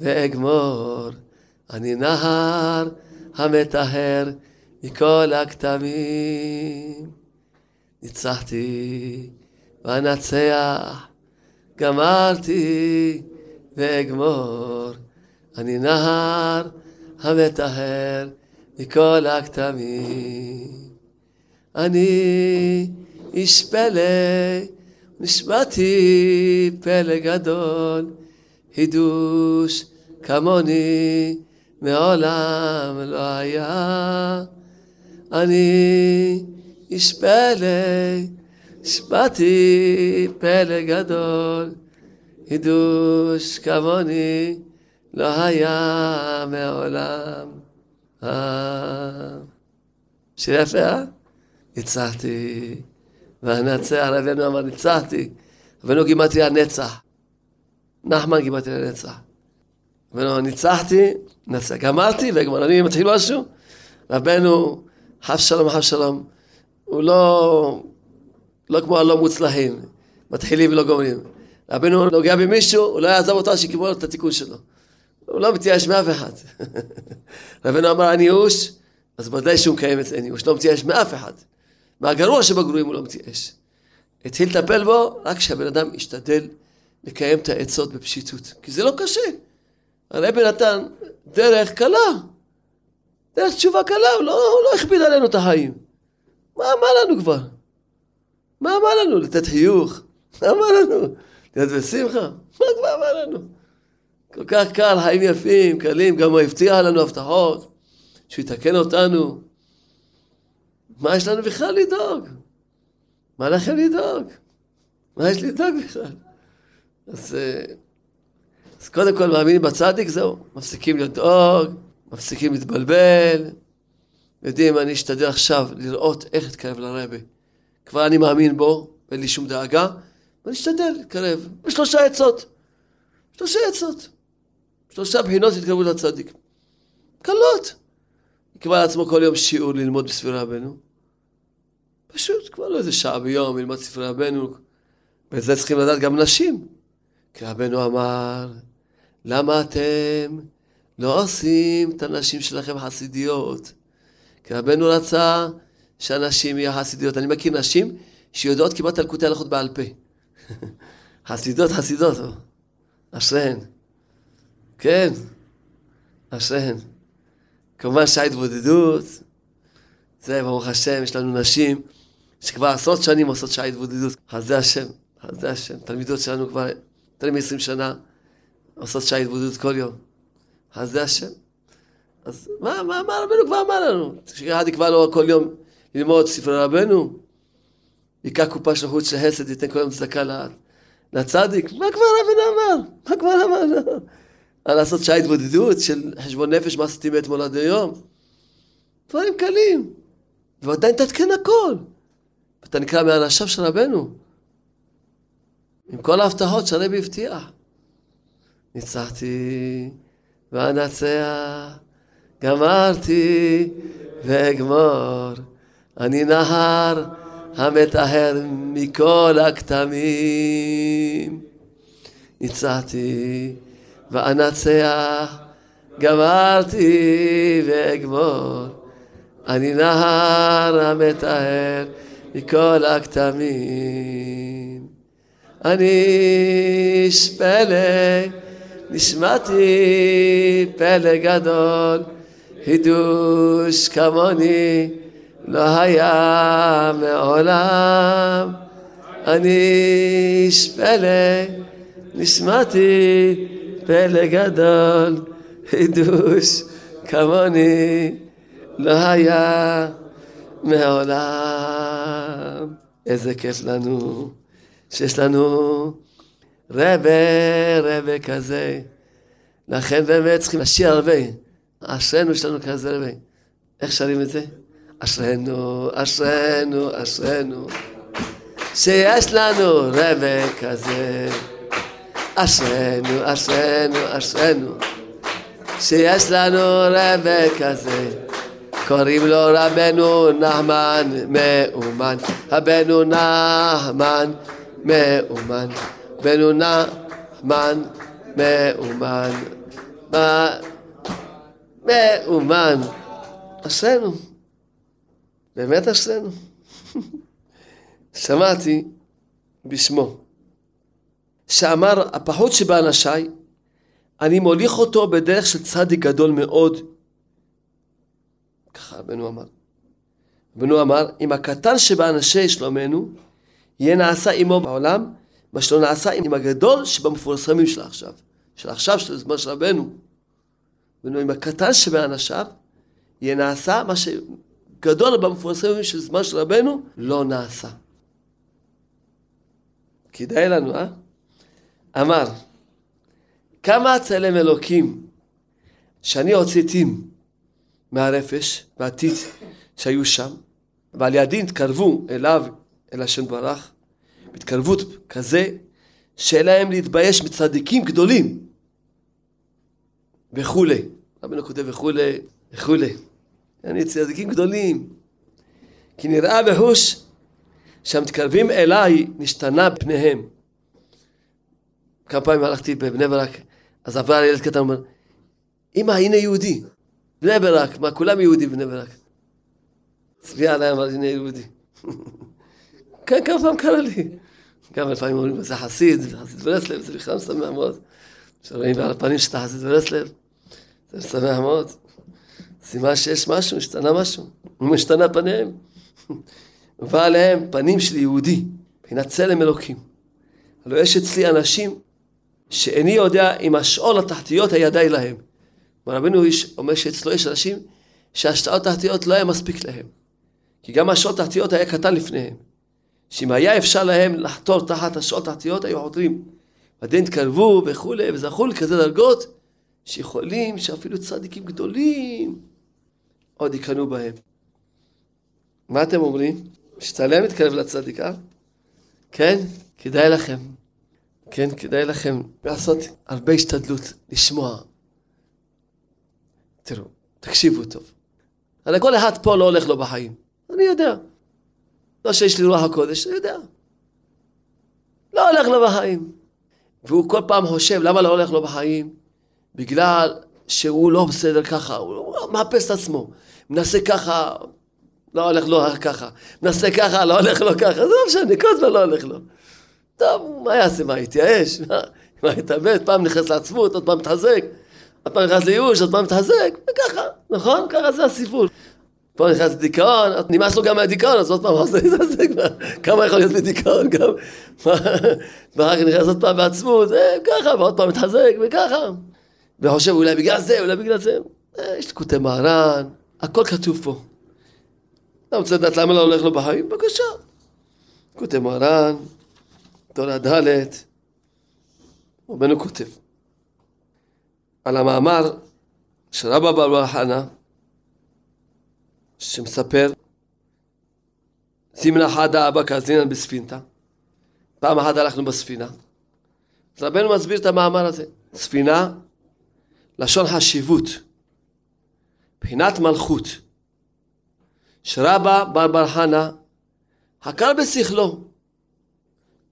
Speaker 1: ואגמור, אני נהר המטהר מכל הכתמים. ניצחתי ואנצח, גמרתי ואגמור, אני נהר המטהר מכל הכתמים. אני איש פלא, נשמעתי פלא גדול, חידוש כמוני מעולם לא היה. אני איש פלא, נשמעתי פלא גדול, חידוש כמוני לא היה מעולם. שיר יפה, אה? ניצחתי, ואנצח, רבנו אמר ניצחתי, רבנו גימדתי לנצח, נחמן גימדתי לנצח. רבנו ניצחתי, נצח, גמרתי וגמר, אני מתחיל משהו, רבנו חף שלום חף שלום, הוא לא, לא כמו הלא מוצלחים, מתחילים ולא גומרים. רבנו נוגע במישהו, הוא לא יעזוב אותו שיקבלו את התיקון שלו. הוא לא מתייאש מאף אחד. רבנו אמר אני ייאוש, אז ודאי שהוא מקיים את זה, אני ייאוש, לא מתייאש מאף אחד. מהגרוע שבגרועים הוא לא מתייאש. התחיל לטפל בו רק כשהבן אדם ישתדל לקיים את העצות בפשיטות. כי זה לא קשה. הרבי נתן דרך קלה. דרך תשובה קלה, הוא לא, הוא לא הכביד עלינו את החיים. מה, מה לנו כבר? מה אמר לנו? לתת חיוך? מה אמר לנו? להיות בשמחה? מה כבר אמר לנו? כל כך קל, חיים יפים, קלים, גם הוא הבטיח לנו הבטחות, שהוא יתקן אותנו. מה יש לנו בכלל לדאוג? מה לכם לדאוג? מה יש לדאוג בכלל? אז, אה, אז קודם כל מאמינים בצדיק, זהו, מפסיקים לדאוג, מפסיקים להתבלבל, יודעים, אני אשתדל עכשיו לראות איך להתקרב לרבי. כבר אני מאמין בו, ואין לי שום דאגה, ואני אשתדל להתקרב. בשלושה עצות. שלושה עצות. שלושה בחינות התקרבות לצדיק. קלות. יקבע לעצמו כל יום שיעור ללמוד בספרי רבנו. פשוט, כבר לא איזה שעה ביום ללמוד ספרי רבנו. ואת זה צריכים לדעת גם נשים. כי רבנו אמר, למה אתם לא עושים את הנשים שלכם חסידיות? כי רבנו רצה שאנשים יהיו חסידיות. אני מכיר נשים שיודעות כמעט על קוטעי הלכות בעל פה. חסידות, חסידות, אשריהן. כן, אשריהן. כמובן שההתבודדות, זה ברוך השם, יש לנו נשים שכבר עשרות שנים עושות שעה התבודדות. חסדי השם, חסדי השם. תלמידות שלנו כבר יותר מ-20 שנה עושות שעה התבודדות כל יום. חסדי השם. אז מה, מה, מה רבנו כבר אמר לנו? שאחד יקבע לו כל יום ללמוד ספרי רבנו, ייקח קופה של חוץ של חסד, ייתן כל יום צדקה לצדיק. מה כבר רבנו אמר? מה כבר אמר? על לעשות שעה התבודדות של חשבון נפש, מה עשיתי מאתמול עד היום? דברים קלים. ועדיין תתקן הכל. אתה נקרא מאנשיו של רבנו. עם כל ההבטחות שהרבי הבטיח. ניצחתי ואנצח, גמרתי ואגמור. אני נהר המטהר מכל הכתמים. ניצחתי ואנצח, גמרתי ואגמור. אני נהר המטהר מכל הכתמים. אני איש פלא, נשמעתי פלא גדול, חידוש כמוני לא היה מעולם. אני איש פלא, נשמעתי פלא גדול, חידוש כמוני לא היה מעולם. איזה כיף לנו שיש לנו רבה רבה כזה. לכן באמת צריכים לשיר הרבה. אשרינו יש לנו כזה רבה. איך שרים את זה? אשרינו, אשרינו, אשרינו, שיש לנו רבה כזה. אשרינו, אשרינו, אשרינו, שיש לנו רבה כזה. קוראים לו רבנו נחמן מאומן, רבנו נחמן מאומן, רבנו נחמן מאומן, מאומן. אשרינו, באמת אשרינו. שמעתי בשמו, שאמר הפחות שבאנשיי, אני מוליך אותו בדרך של צדיק גדול מאוד, ככה רבנו אמר. רבנו אמר, אם הקטן שבאנשי שלומנו, יהיה נעשה עמו בעולם, מה שלא נעשה עם הגדול שבמפורסמים של עכשיו. של עכשיו, של הזמן של רבנו. רבנו, אם הקטן שבאנשיו, יהיה נעשה מה שגדול במפורסמים של זמן של רבנו, לא נעשה. כדאי לנו, אה? אמר, כמה צלם אלוקים שאני הוצאתים מהרפש והטיט שהיו שם, ועל ידי התקרבו אליו, אל השם ברך, בהתקרבות כזה, שאין להם להתבייש מצדיקים גדולים וכולי. רבנו כותב וכולי, וכולי. אני צדיקים גדולים. כי נראה בהוש שהמתקרבים אליי נשתנה פניהם. כמה פעמים הלכתי בבני ברק, אז עבר ילד קטן, אומר, אמא, הנה יהודי. בני ברק, מה, כולם יהודים בני ברק. צביע עליי אמר, הנה יהודי. כן, כמה פעם קרה לי. גם לפעמים אומרים, זה חסיד, זה חסיד ברסלב, זה בכלל משמח מאוד. שרואים על הפנים שאתה חסיד ברסלב, זה משמח מאוד. סימן שיש משהו, השתנה משהו. משתנה פניהם. ובא עליהם פנים של יהודי, מבחינת צלם אלוקים. הלוא יש אצלי אנשים שאיני יודע אם השאול התחתיות הידי להם. רבנו אומר שאצלו יש אנשים שהשאול התחתיות לא היה מספיק להם. כי גם השאול התחתיות היה קטן לפניהם. שאם היה אפשר להם לחתור תחת השאול התחתיות, היו חותרים. ועדיין התקרבו וכולי, וזכו לכזה דרגות, שיכולים שאפילו צדיקים גדולים עוד יקנאו בהם. מה אתם אומרים? משתלם להתקרב לצדיק, אה? כן? כדאי לכם. כן, כדאי לכם לעשות הרבה השתדלות, לשמוע. תראו, תקשיבו טוב. הרי כל אחד פה לא הולך לו בחיים. אני יודע. לא שיש לי רוח הקודש, אני יודע. לא הולך לו בחיים. והוא כל פעם חושב, למה לא הולך לו בחיים? בגלל שהוא לא בסדר ככה, הוא מאפס את עצמו. מנסה ככה, לא הולך לו ככה. מנסה ככה, לא הולך לו ככה. זה לא משנה, כל הזמן לא הולך לו. טוב, מה יעשה? מה, יתייאש? מה, יתאבד? פעם נכנס לעצמות, עוד פעם מתחזק. עוד פעם נכנס לייאוש, עוד פעם מתחזק. וככה, נכון? ככה זה הסיפור. פה נכנס לדיכאון, נמאס לו גם מהדיכאון, אז עוד פעם עושה להתעסק, כמה יכול להיות בדיכאון גם, ואחר כך נכנס עוד פעם בעצמות, ככה, ועוד פעם מתחזק, וככה. וחושב אולי בגלל זה, אולי בגלל זה. יש לקוטי מהר"ן, הכל כתוב פה. אתה רוצה לדעת למה לא הולך לו בחיים? בבקשה. לקוטי מהר"ן, תורה ד', רבנו כותב על המאמר של רבא בר חנה שמספר סימנה חדה אבא קזינן בספינתה פעם אחת הלכנו בספינה. אז רבנו מסביר את המאמר הזה. ספינה לשון חשיבות מבחינת מלכות שרבא בר בר חנה חקר בשכלו.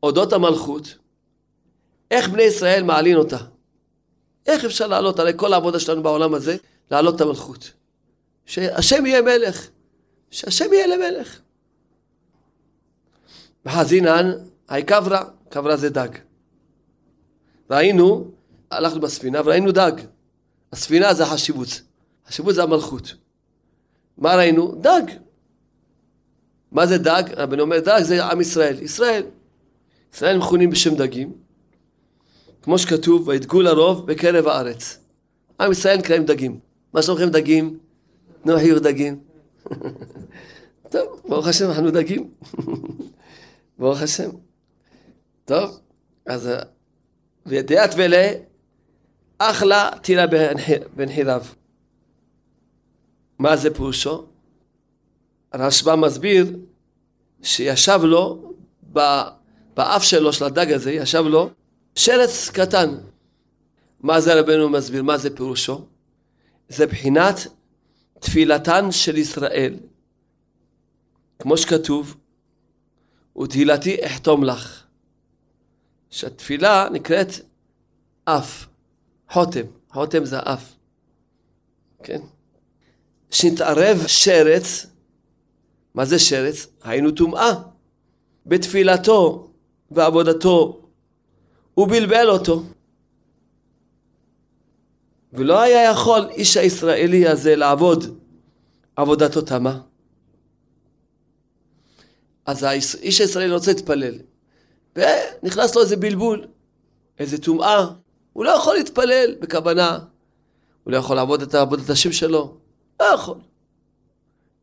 Speaker 1: אודות המלכות, איך בני ישראל מעלין אותה. איך אפשר לעלות, הרי כל העבודה שלנו בעולם הזה, לעלות את המלכות. שהשם יהיה מלך, שהשם יהיה למלך. וחזינן, היי קברה, זה דג. ראינו, הלכנו בספינה וראינו דג. הספינה זה החשיבות, החשיבות זה המלכות. מה ראינו? דג. מה זה דג? רבנו אומר דג זה עם ישראל. ישראל. ישראל מכונים בשם דגים, כמו שכתוב, וידגו לרוב בקרב הארץ. עם ישראל נקראים דגים. מה שלומכם דגים? נו חיוך דגים. טוב, ברוך השם, אנחנו דגים. ברוך השם. טוב, אז וידיעת ולה, אחלה תירה בנחיריו. מה זה פירושו? הרשב"א מסביר שישב לו באף שלו, של הדג הזה, ישב לו שרץ קטן. מה זה רבנו מסביר? מה זה פירושו? זה בחינת תפילתן של ישראל. כמו שכתוב, ותהילתי אחתום לך. שהתפילה נקראת אף, חותם, חותם זה אף, כן? שנתערב שרץ, מה זה שרץ? היינו טומאה. בתפילתו ועבודתו, הוא בלבל אותו. ולא היה יכול איש הישראלי הזה לעבוד עבודתו תמה. אז האיש הישראלי רוצה להתפלל, ונכנס לו איזה בלבול, איזה טומאה, הוא לא יכול להתפלל בכוונה, הוא לא יכול לעבוד את עבודת השם שלו, לא יכול.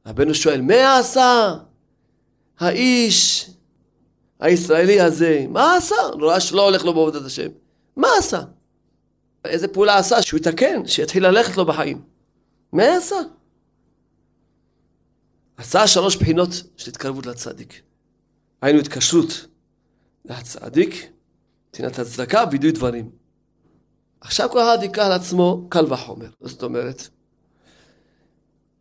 Speaker 1: רבנו שואל, מה עשה האיש הישראלי הזה, מה עשה? ראה שלא הולך לו בעבודת השם. מה עשה? איזה פעולה עשה? שהוא יתקן, שיתחיל ללכת לו בחיים. מה עשה? עשה שלוש בחינות של התקרבות לצדיק. היינו התקשרות לצדיק, נתינת הצדקה, וידוי דברים. עכשיו כל אחד ייקח על עצמו קל וחומר. זאת אומרת,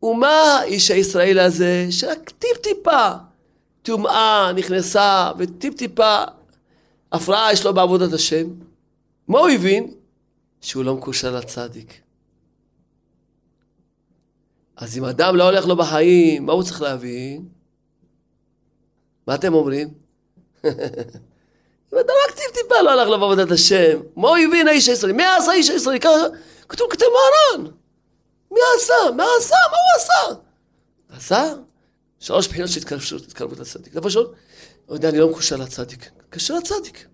Speaker 1: ומה איש הישראל הזה, שרק טיפ טיפה טומאה נכנסה וטיפ טיפה הפרעה יש לו בעבודת השם, מה הוא הבין? שהוא לא מקושר לצדיק. אז אם אדם לא הולך לו בחיים, מה הוא צריך להבין? מה אתם אומרים? אם אדם רק טיפ טיפה לא הלך לו בעבודת השם, מה הוא הבין האיש הישראלי? מי עשה האיש הישראלי? כתוב כתב מהר"ן. מי עשה? מה עשה? מה הוא עשה? עשה? שלוש בחינות של התקרבות, התקרבות לצדיק. דבר ראשון, הוא יודע, אני לא מקושר לצדיק. קשר לצדיק.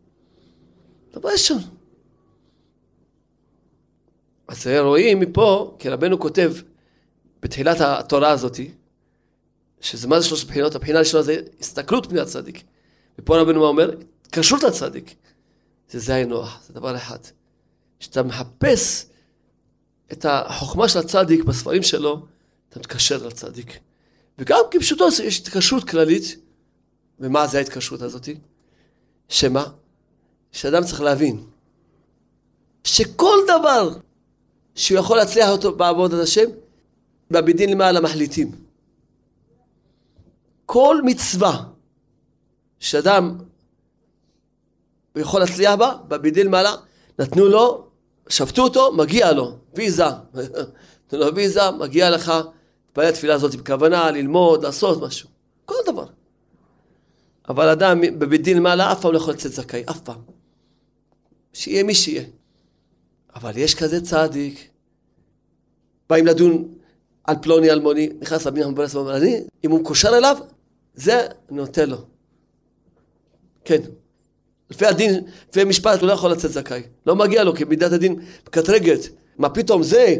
Speaker 1: דבר ראשון. אז רואים מפה, כי רבנו כותב בתחילת התורה הזאתי, שזה מה זה שלוש בחינות? הבחינה הראשונה זה הסתכלות פני הצדיק. ופה רבנו מה אומר? התקשרות לצדיק. זה זה נוח, זה דבר אחד. כשאתה מחפש את החוכמה של הצדיק בספרים שלו, אתה מתקשר לצדיק. וגם כפשוטו יש התקשרות כללית, ומה זה ההתקשרות הזאתי? שמה? שאדם צריך להבין שכל דבר שהוא יכול להצליח אותו בעבודת השם, בבית למעלה מחליטים. כל מצווה שאדם יכול להצליח בה, בבית דין למעלה, נתנו לו, שפטו אותו, מגיע לו, ויזה. נתנו לו ויזה, מגיע לך, תתפלל התפילה הזאת בכוונה, ללמוד, לעשות משהו. כל דבר. אבל אדם בבית דין למעלה אף פעם לא יכול לצאת זכאי, אף פעם. שיהיה מי שיהיה. אבל יש כזה צדיק, באים לדון על פלוני אלמוני, נכנס רבי נחמן ברס ואומר, אני, אם הוא מקושר אליו, זה אני נותן לו. כן. לפי הדין, לפי המשפט, הוא לא יכול לצאת זכאי. לא מגיע לו, כי מידת הדין מקטרגת. מה פתאום זה,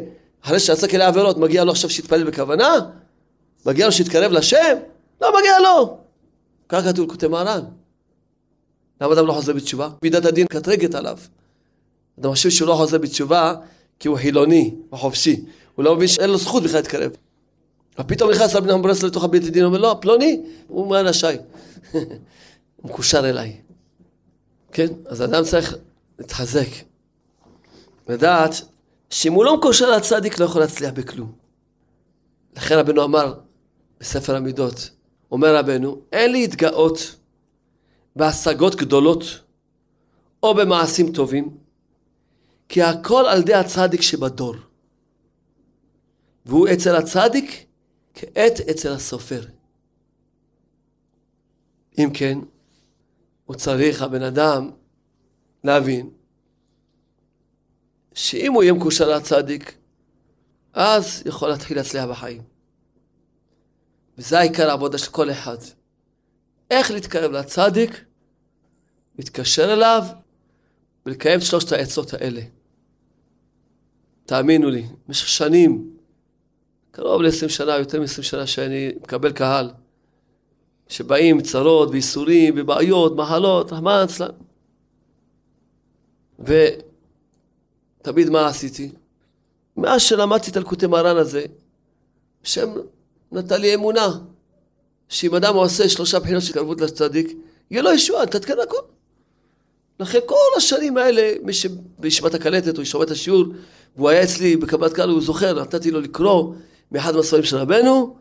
Speaker 1: אחרי שעשה כאלה עבירות, מגיע לו עכשיו שיתפלל בכוונה? מגיע לו שיתקרב לשם? לא מגיע לו. ככה כתוב כותב מהר"ן. למה אדם לא חוזר בתשובה? מידת הדין מקטרגת עליו. אדם חושב שהוא לא חוזר בתשובה כי הוא חילוני, הוא חופשי. הוא לא מבין שאין לו זכות בכלל להתקרב. ופתאום נכנס רבי נחמן ברסלב לתוך הבית הדין, אומר, לא, פלוני, הוא מאנשיי. הוא מקושר אליי. כן? אז אדם צריך להתחזק. לדעת שאם הוא לא מקושר לצדיק, לא יכול להצליח בכלום. לכן רבנו אמר בספר המידות, אומר רבנו, אין להתגאות בהשגות גדולות או במעשים טובים, כי הכל על ידי הצדיק שבדור. והוא אצל הצדיק כעת אצל הסופר. אם כן, הוא צריך, הבן אדם, להבין שאם הוא יהיה מקושר לצדיק, אז יכול להתחיל להצליח בחיים. וזה העיקר העבודה של כל אחד. איך להתקרב לצדיק, להתקשר אליו ולקיים את שלושת העצות האלה. תאמינו לי, במשך שנים, קרוב ל-20 שנה, יותר מ-20 שנה שאני מקבל קהל, שבאים צרות וייסורים ובעיות, מחלות, רחמנא אצלן. ותמיד מה עשיתי? מאז שלמדתי את אלקוטי מרן הזה, השם נתן לי אמונה, שאם אדם עושה שלושה בחינות של התקרבות לצדיק, יהיה לו ישועה, תתקן הכל. לכן כל השנים האלה, מי שבישיבת הקלטת, הוא שומע את השיעור, והוא היה אצלי בקבלת קהל, הוא זוכר, נתתי לו לקרוא מאחד מהספרים של רבנו,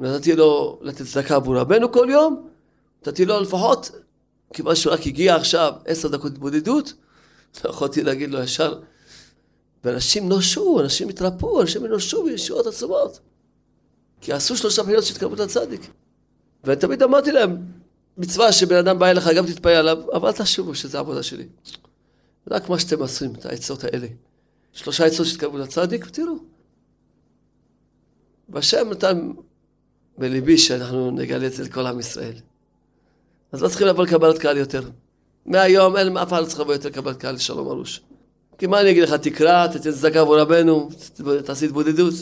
Speaker 1: נתתי לו לתת צדקה עבור רבנו כל יום, נתתי לו לפחות, כיוון שהוא רק הגיע עכשיו עשר דקות התבודדות, לא יכולתי להגיד לו ישר, ואנשים נושעו, אנשים התרפאו, אנשים נושעו בישועות עצומות. כי עשו שלושה של התקרבות לצדיק. ואני תמיד אמרתי להם, מצווה שבן אדם בא אליך, גם תתפלל עליו, אבל אל תחשבו שזה עבודה שלי. רק מה שאתם עושים, את העצות האלה. שלושה עצות שהתקרבו לצדיק, ותראו. והשם נתן בליבי שאנחנו נגלה את זה לכל עם ישראל. אז לא צריכים לבוא לקבלת קהל יותר. מהיום אין אף אחד לא צריך לבוא יותר לקבלת קהל לשלום ארוש. כי מה אני אגיד לך, תקרא, תתן צדקה עבור רבנו, תעשי התבודדות.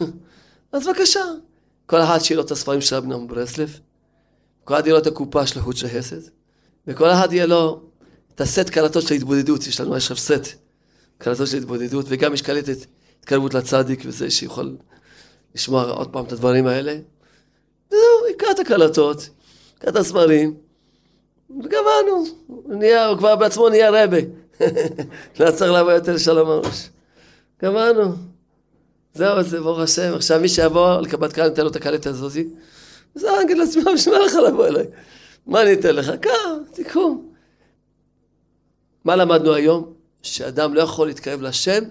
Speaker 1: אז בבקשה. כל אחד שיהיה לו את הספרים של רבי ברסלב, כל אחד יהיה לו את הקופה של חוט של וכל אחד יהיה לו את הסט קלטות של ההתבודדות, יש לנו עכשיו סט קלטות של התבודדות, וגם יש קלטת התקרבות לצדיק וזה שיכול לשמוע עוד פעם את הדברים האלה. וזהו, את הקלטות, את הספרים, וגמרנו, הוא כבר בעצמו נהיה רבה. לא צריך לבוא יותר לשלום הראש. גמרנו. זהו, זה ברוך השם. עכשיו מי שיבוא לקבלת קהל, ניתן לו את הקלטת הזאתי. זה אגיד לעצמי, בשביל מה לך לבוא אליי? מה אני אתן לך? קח, תיקחו. מה למדנו היום? שאדם לא יכול להתקרב לשם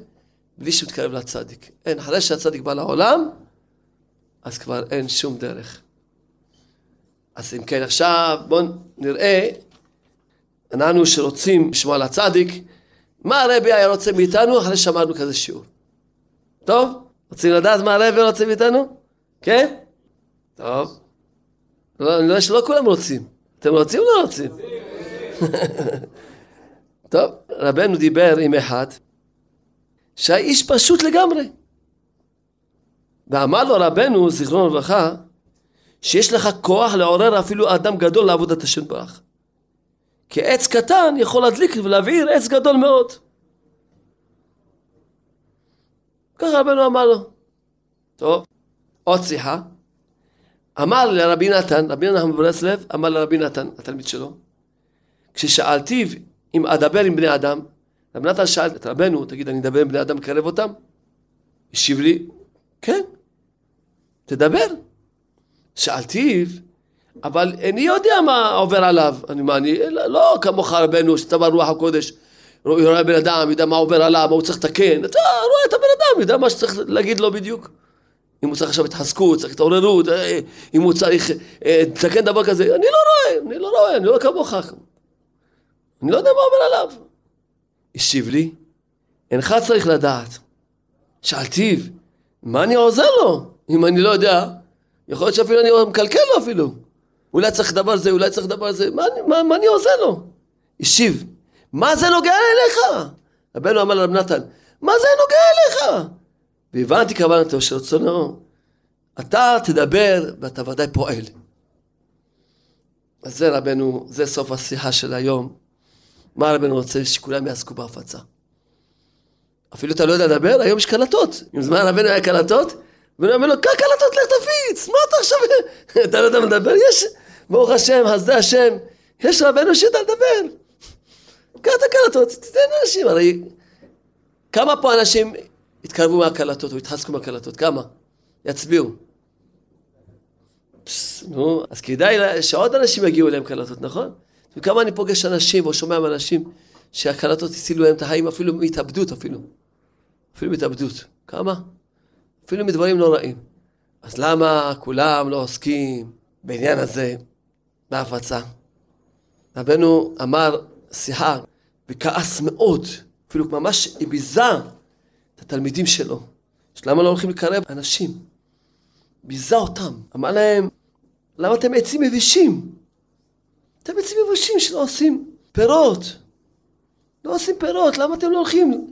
Speaker 1: בלי שהוא מתקרב לצדיק. אין, אחרי שהצדיק בא לעולם, אז כבר אין שום דרך. אז אם כן, עכשיו בואו נראה, אנחנו שרוצים לשמוע על הצדיק, מה הרבי היה רוצה מאיתנו אחרי שאמרנו כזה שיעור. טוב? רוצים לדעת מה הרבי רוצה מאיתנו? כן? טוב. לא, אני יודע שלא כולם רוצים. אתם רוצים או לא רוצים? טוב, רבנו דיבר עם אחד שהיה איש פשוט לגמרי. ואמר לו רבנו, זיכרונו לברכה, שיש לך כוח לעורר אפילו אדם גדול לעבודת השם ברח. כי עץ קטן יכול להדליק ולהבעיר עץ גדול מאוד. ככה רבנו אמר לו. טוב, עוד שיחה. אמר לרבי נתן, רבי נתן מברסלב, אמר לרבי נתן, התלמיד שלו, כששאלתיו אם אדבר עם בני אדם, רבי נתן שאל את רבנו, תגיד, אני אדבר עם בני אדם, מקרב אותם? השיב לי, כן, תדבר. שאלתיו, אבל איני יודע מה עובר עליו. אני מה, אני לא, לא כמוך רבנו, שאתה ברוח הקודש, רואה בן אדם, יודע מה עובר עליו, מה הוא צריך לתקן. אתה רואה את הבן אדם, יודע מה שצריך להגיד לו בדיוק. אם הוא צריך עכשיו התחזקות, צריך התעוררות, אה, אם הוא צריך אה, לתקן דבר כזה, אני לא רואה, אני לא רואה, אני לא כמוך. אני לא יודע מה עובר עליו. השיב לי, אינך צריך לדעת. שאלתיו, מה אני עוזר לו? אם אני לא יודע, יכול להיות שאפילו אני מקלקל לו אפילו. אולי צריך דבר זה, אולי צריך דבר זה, מה, מה, מה אני עוזר לו? השיב, מה זה נוגע אליך? רבנו אמר לרב נתן, מה זה נוגע אליך? והבנתי כוונתו רצונו, אתה תדבר ואתה ודאי פועל. אז זה רבנו, זה סוף השיחה של היום. מה רבנו רוצה? שכולם יעסקו בהפצה. אפילו אתה לא יודע לדבר, היום יש קלטות. אם זמן רבנו היה קלטות, רבנו אומר לו, קח קלטות, לך תפיץ, מה אתה עכשיו... אתה לא יודע לדבר? יש, ברוך השם, חסדי השם, יש רבנו שיודע לדבר. קח את הקלטות, תתן לאנשים, הרי כמה פה אנשים התקרבו מהקלטות או התחזקו מהקלטות? כמה? יצביעו. נו, אז כדאי שעוד אנשים יגיעו אליהם קלטות, נכון? וכמה אני פוגש אנשים או שומע מאנשים שהקלטות הצילו להם את החיים אפילו מהתאבדות אפילו. אפילו מהתאבדות. כמה? אפילו מדברים נוראים. אז למה כולם לא עוסקים בעניין הזה בהפצה? רבנו אמר שיחה וכעס מאוד, אפילו ממש ביזה את התלמידים שלו. למה לא הולכים לקרב אנשים? ביזה אותם, אמר להם, למה אתם עצים יבשים? אתם עצים יבשים שלא עושים פירות. לא עושים פירות, למה אתם לא הולכים?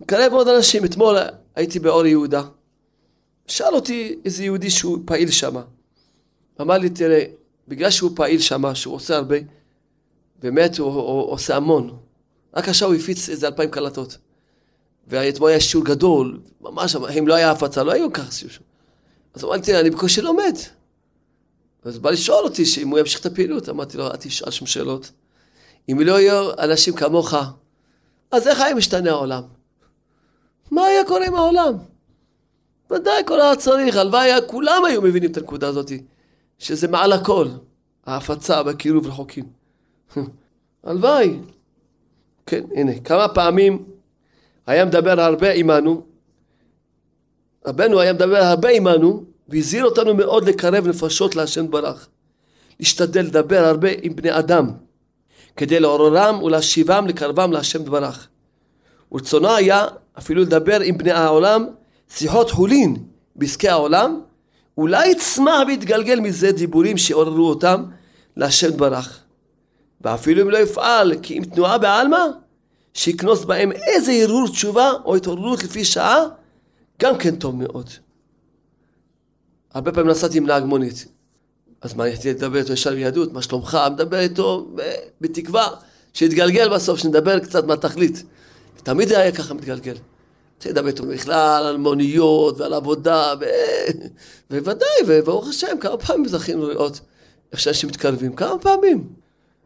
Speaker 1: לקרב עוד אנשים. אתמול הייתי באור יהודה. שאל אותי איזה יהודי שהוא פעיל שם. אמר לי, תראה, בגלל שהוא פעיל שם, שהוא עושה הרבה, באמת הוא, הוא, הוא עושה המון. רק עכשיו הוא הפיץ איזה אלפיים קלטות. ואתמול היה שיעור גדול, ממש, אם לא היה הפצה, לא היו ככה שיעור. אז אמרתי, אני בקושי לומד. אז בא לשאול אותי שאם הוא ימשיך את הפעילות. אמרתי לו, אל תשאל שום שאלות. אם לא יהיו אנשים כמוך, אז איך היה משתנה העולם? מה היה קורה עם העולם? ודאי כל היה צריך, הלוואי כולם היו מבינים את הנקודה הזאת, שזה מעל הכל, ההפצה והקירוב רחוקים. הלוואי. כן, הנה, כמה פעמים היה מדבר הרבה עמנו, רבנו היה מדבר הרבה עמנו, והזהיר אותנו מאוד לקרב נפשות להשם ברך. להשתדל לדבר הרבה עם בני אדם, כדי לעוררם ולהשיבם לקרבם להשם ברך. ורצונו היה אפילו לדבר עם בני העולם שיחות חולין בעסקי העולם, אולי יצמח ויתגלגל מזה דיבורים שעוררו אותם להשם ברך. ואפילו אם לא יפעל כי אם תנועה בעלמא, שיקנוס בהם איזה הרהור תשובה או התעוררות לפי שעה, גם כן טוב מאוד. הרבה פעמים נסעתי עם נהג מונית. אז מה, הייתי לדבר איתו ישר ביהדות, מה שלומך? מדבר איתו בתקווה שיתגלגל בסוף, שנדבר קצת מהתכלית. תמיד זה היה ככה מתגלגל. לדבר איתו בכלל על מוניות ועל עבודה, ו... בוודאי, וברוך השם, כמה פעמים זכינו לראות איך שאנשים מתקרבים, כמה פעמים.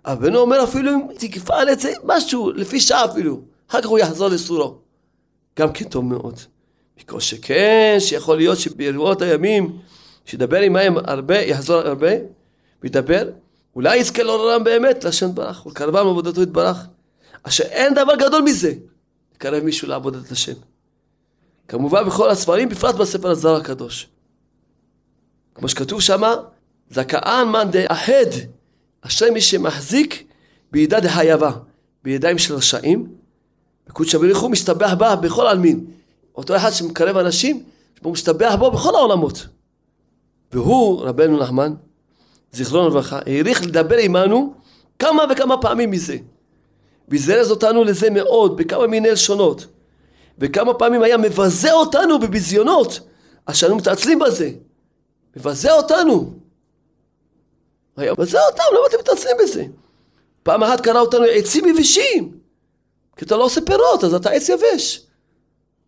Speaker 1: אבל בנו אומר אפילו אם תפעל את זה משהו, לפי שעה אפילו, אחר כך הוא יחזור לסורו. גם כן טוב מאוד. מכל שכן, שיכול להיות שברבות הימים, שידבר עמהם הרבה, יחזור הרבה, וידבר, אולי יזכה לעוררם באמת להשם ברך, ולקרבם עבודתו יתברך. אשר אין דבר גדול מזה, לקרב מישהו לעבודת השם. כמובן בכל הספרים, בפרט בספר הזר הקדוש. כמו שכתוב שמה, זכאן מאן דאהד, אשר מי שמחזיק בידה דהייבה, בידיים של רשעים, וקודשא בריך הוא מסתבח בה בכל עלמין. אותו אחד שמקרב אנשים, הוא מסתבח בו בכל העולמות. והוא, רבנו נחמן, זיכרונו לברכה, העריך לדבר עמנו כמה וכמה פעמים מזה. וזרז אותנו לזה מאוד, בכמה מיני לשונות. וכמה פעמים היה מבזה אותנו בביזיונות, אשר אנו מתעצלים בזה. מבזה אותנו. היה מבזה אותנו, למה אתם מתעצלים בזה? פעם אחת קרא אותנו עצים יבשים. כי אתה לא עושה פירות, אז אתה עץ יבש.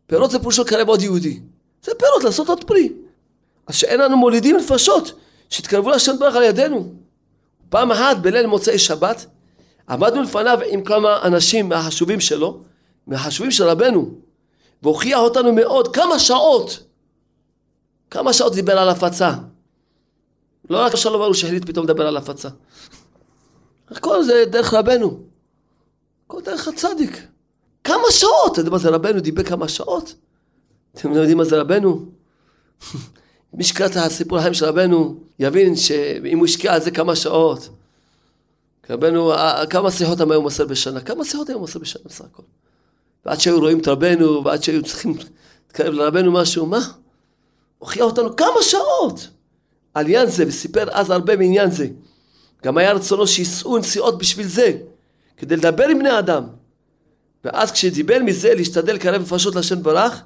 Speaker 1: פירות זה פירושו לקרב עוד יהודי. זה פירות, לעשות עוד פרי. אז שאין לנו מולידים נפשות שהתקרבו להשם ברך על ידינו. פעם אחת בליל מוצאי שבת עמדנו לפניו עם כמה אנשים מהחשובים שלו, מהחשובים של רבנו, והוכיח אותנו מאוד כמה שעות, כמה שעות דיבר על הפצה. לא רק שלום ארוש שהחליט פתאום לדבר על הפצה. הכל זה דרך רבנו. הכל דרך הצדיק. כמה שעות! אתה יודע מה זה רבנו? דיבר כמה שעות? אתם יודעים מה זה רבנו? מי שקרא את הסיפור החיים של רבנו יבין שאם הוא השקיע על זה כמה שעות, רבנו, כמה שיחות הם היו מוסר בשנה? כמה שיחות היו מוסר בשנה בסך הכל? ועד שהיו רואים את רבנו, ועד שהיו צריכים להתקרב לרבנו משהו, מה? הוכיח אותנו כמה שעות על עניין זה, וסיפר אז הרבה מעניין זה. גם היה רצונו שייסעו נסיעות בשביל זה, כדי לדבר עם בני אדם. ואז כשדיבר מזה להשתדל לקרב נפשות להשם ברח,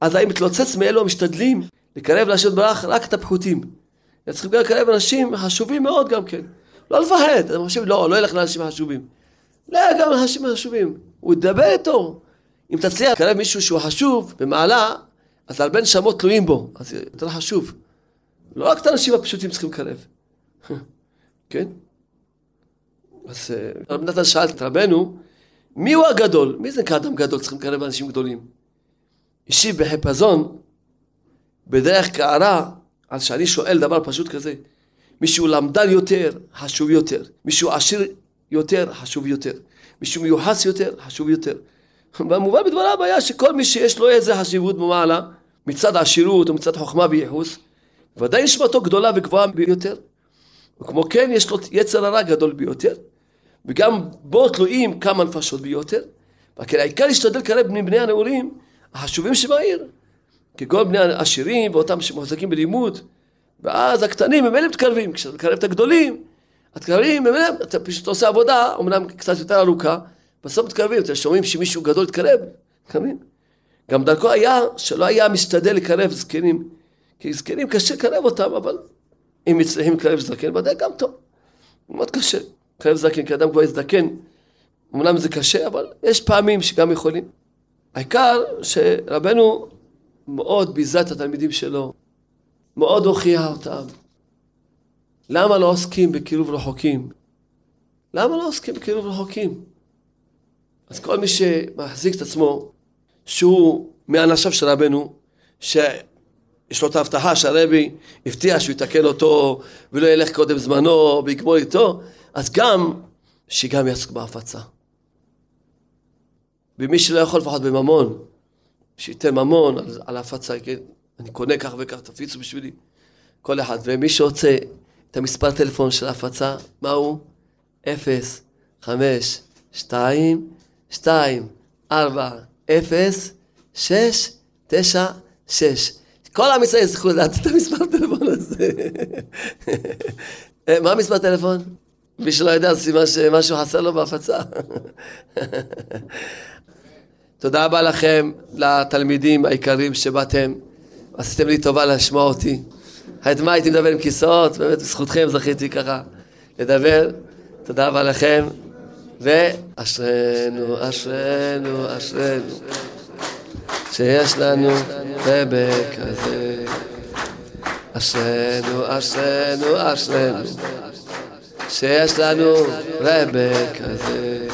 Speaker 1: אז היה מתלוצץ מאלו המשתדלים לקרב להשם ברח רק את הפחותים. צריכים גם לקרב אנשים חשובים מאוד גם כן. לא לפחד, הם חושבים, לא, לא ילך לאנשים חשובים. לא, גם לאנשים חשובים. הוא ידבר איתו. אם תצליח לקרב מישהו שהוא חשוב במעלה, אז הרבה נשמות תלויים בו, אז זה יותר חשוב. לא רק את האנשים הפשוטים צריכים לקרב. כן? אז אה, רב נתן שאל את רבנו, מי הוא הגדול? מי זה נקרא אדם גדול? צריכים לקרב אנשים גדולים. השיב בחיפזון, בדרך קערה, אז שאני שואל דבר פשוט כזה, מישהו למדן יותר, חשוב יותר. מישהו עשיר יותר, חשוב יותר. מישהו מיוחס יותר, חשוב יותר. והמובן בדבריו היה שכל מי שיש לו איזה חשיבות במעלה, מצד עשירות או מצד חוכמה וייחוס, ודאי נשמתו גדולה וגבוהה ביותר. וכמו כן יש לו יצר הרע גדול ביותר, וגם בו תלויים כמה נפשות ביותר. וכן העיקר להשתדל לקרב בני בני הנעורים החשובים שבעיר. כגון בני העשירים ואותם שמוחזקים בלימוד, ואז הקטנים הם אלה מתקרבים, כשאתה מקרב את הגדולים, התקרבים אלה, אתה פשוט עושה עבודה, אמנם קצת יותר ארוכה, בסוף מתקרבים, אתם שומעים שמישהו גדול התקרב, מתקרבים. גם דרכו היה שלא היה משתדל לקרב זקנים, כי זקנים קשה לקרב אותם, אבל אם מצליחים לקרב זקן, ודאי גם טוב. מאוד קשה. לקרב זקן, כי אדם כבר יזדקן, אמנם זה קשה, אבל יש פעמים שגם יכולים. העיקר שרבנו מאוד ביזה את התלמידים שלו, מאוד הוכיח אותם. למה לא עוסקים בקירוב רחוקים? למה לא עוסקים בקירוב רחוקים? אז כל מי שמחזיק את עצמו שהוא מאנשיו של רבנו, שיש לו את ההבטחה שהרבי הבטיח שהוא יתקן אותו ולא ילך קודם זמנו ויגמור איתו, אז גם, שגם יעסוק בהפצה. ומי שלא יכול לפחות בממון, שייתן ממון על, על ההפצה, כן? אני קונה כך וכך, תפיצו בשבילי. כל אחד. ומי שרוצה את המספר טלפון של ההפצה, מהו? 0, 5, 2, 2, 4, 0, 6, 9, 6. כל עם ישראל יצטרכו לדעת את המספר טלפון הזה. מה המספר טלפון? מי שלא יודע, סימן שמשהו חסר לו בהפצה. תודה רבה לכם, לתלמידים היקרים שבאתם. עשיתם לי טובה לשמוע אותי. את מה הייתי מדבר עם כיסאות, באמת בזכותכם זכיתי ככה לדבר. תודה רבה לכם, ואשרינו, אשרינו, אשרינו, שיש לנו רבה כזה. אשרינו, אשרינו, אשרינו, שיש לנו רבה כזה.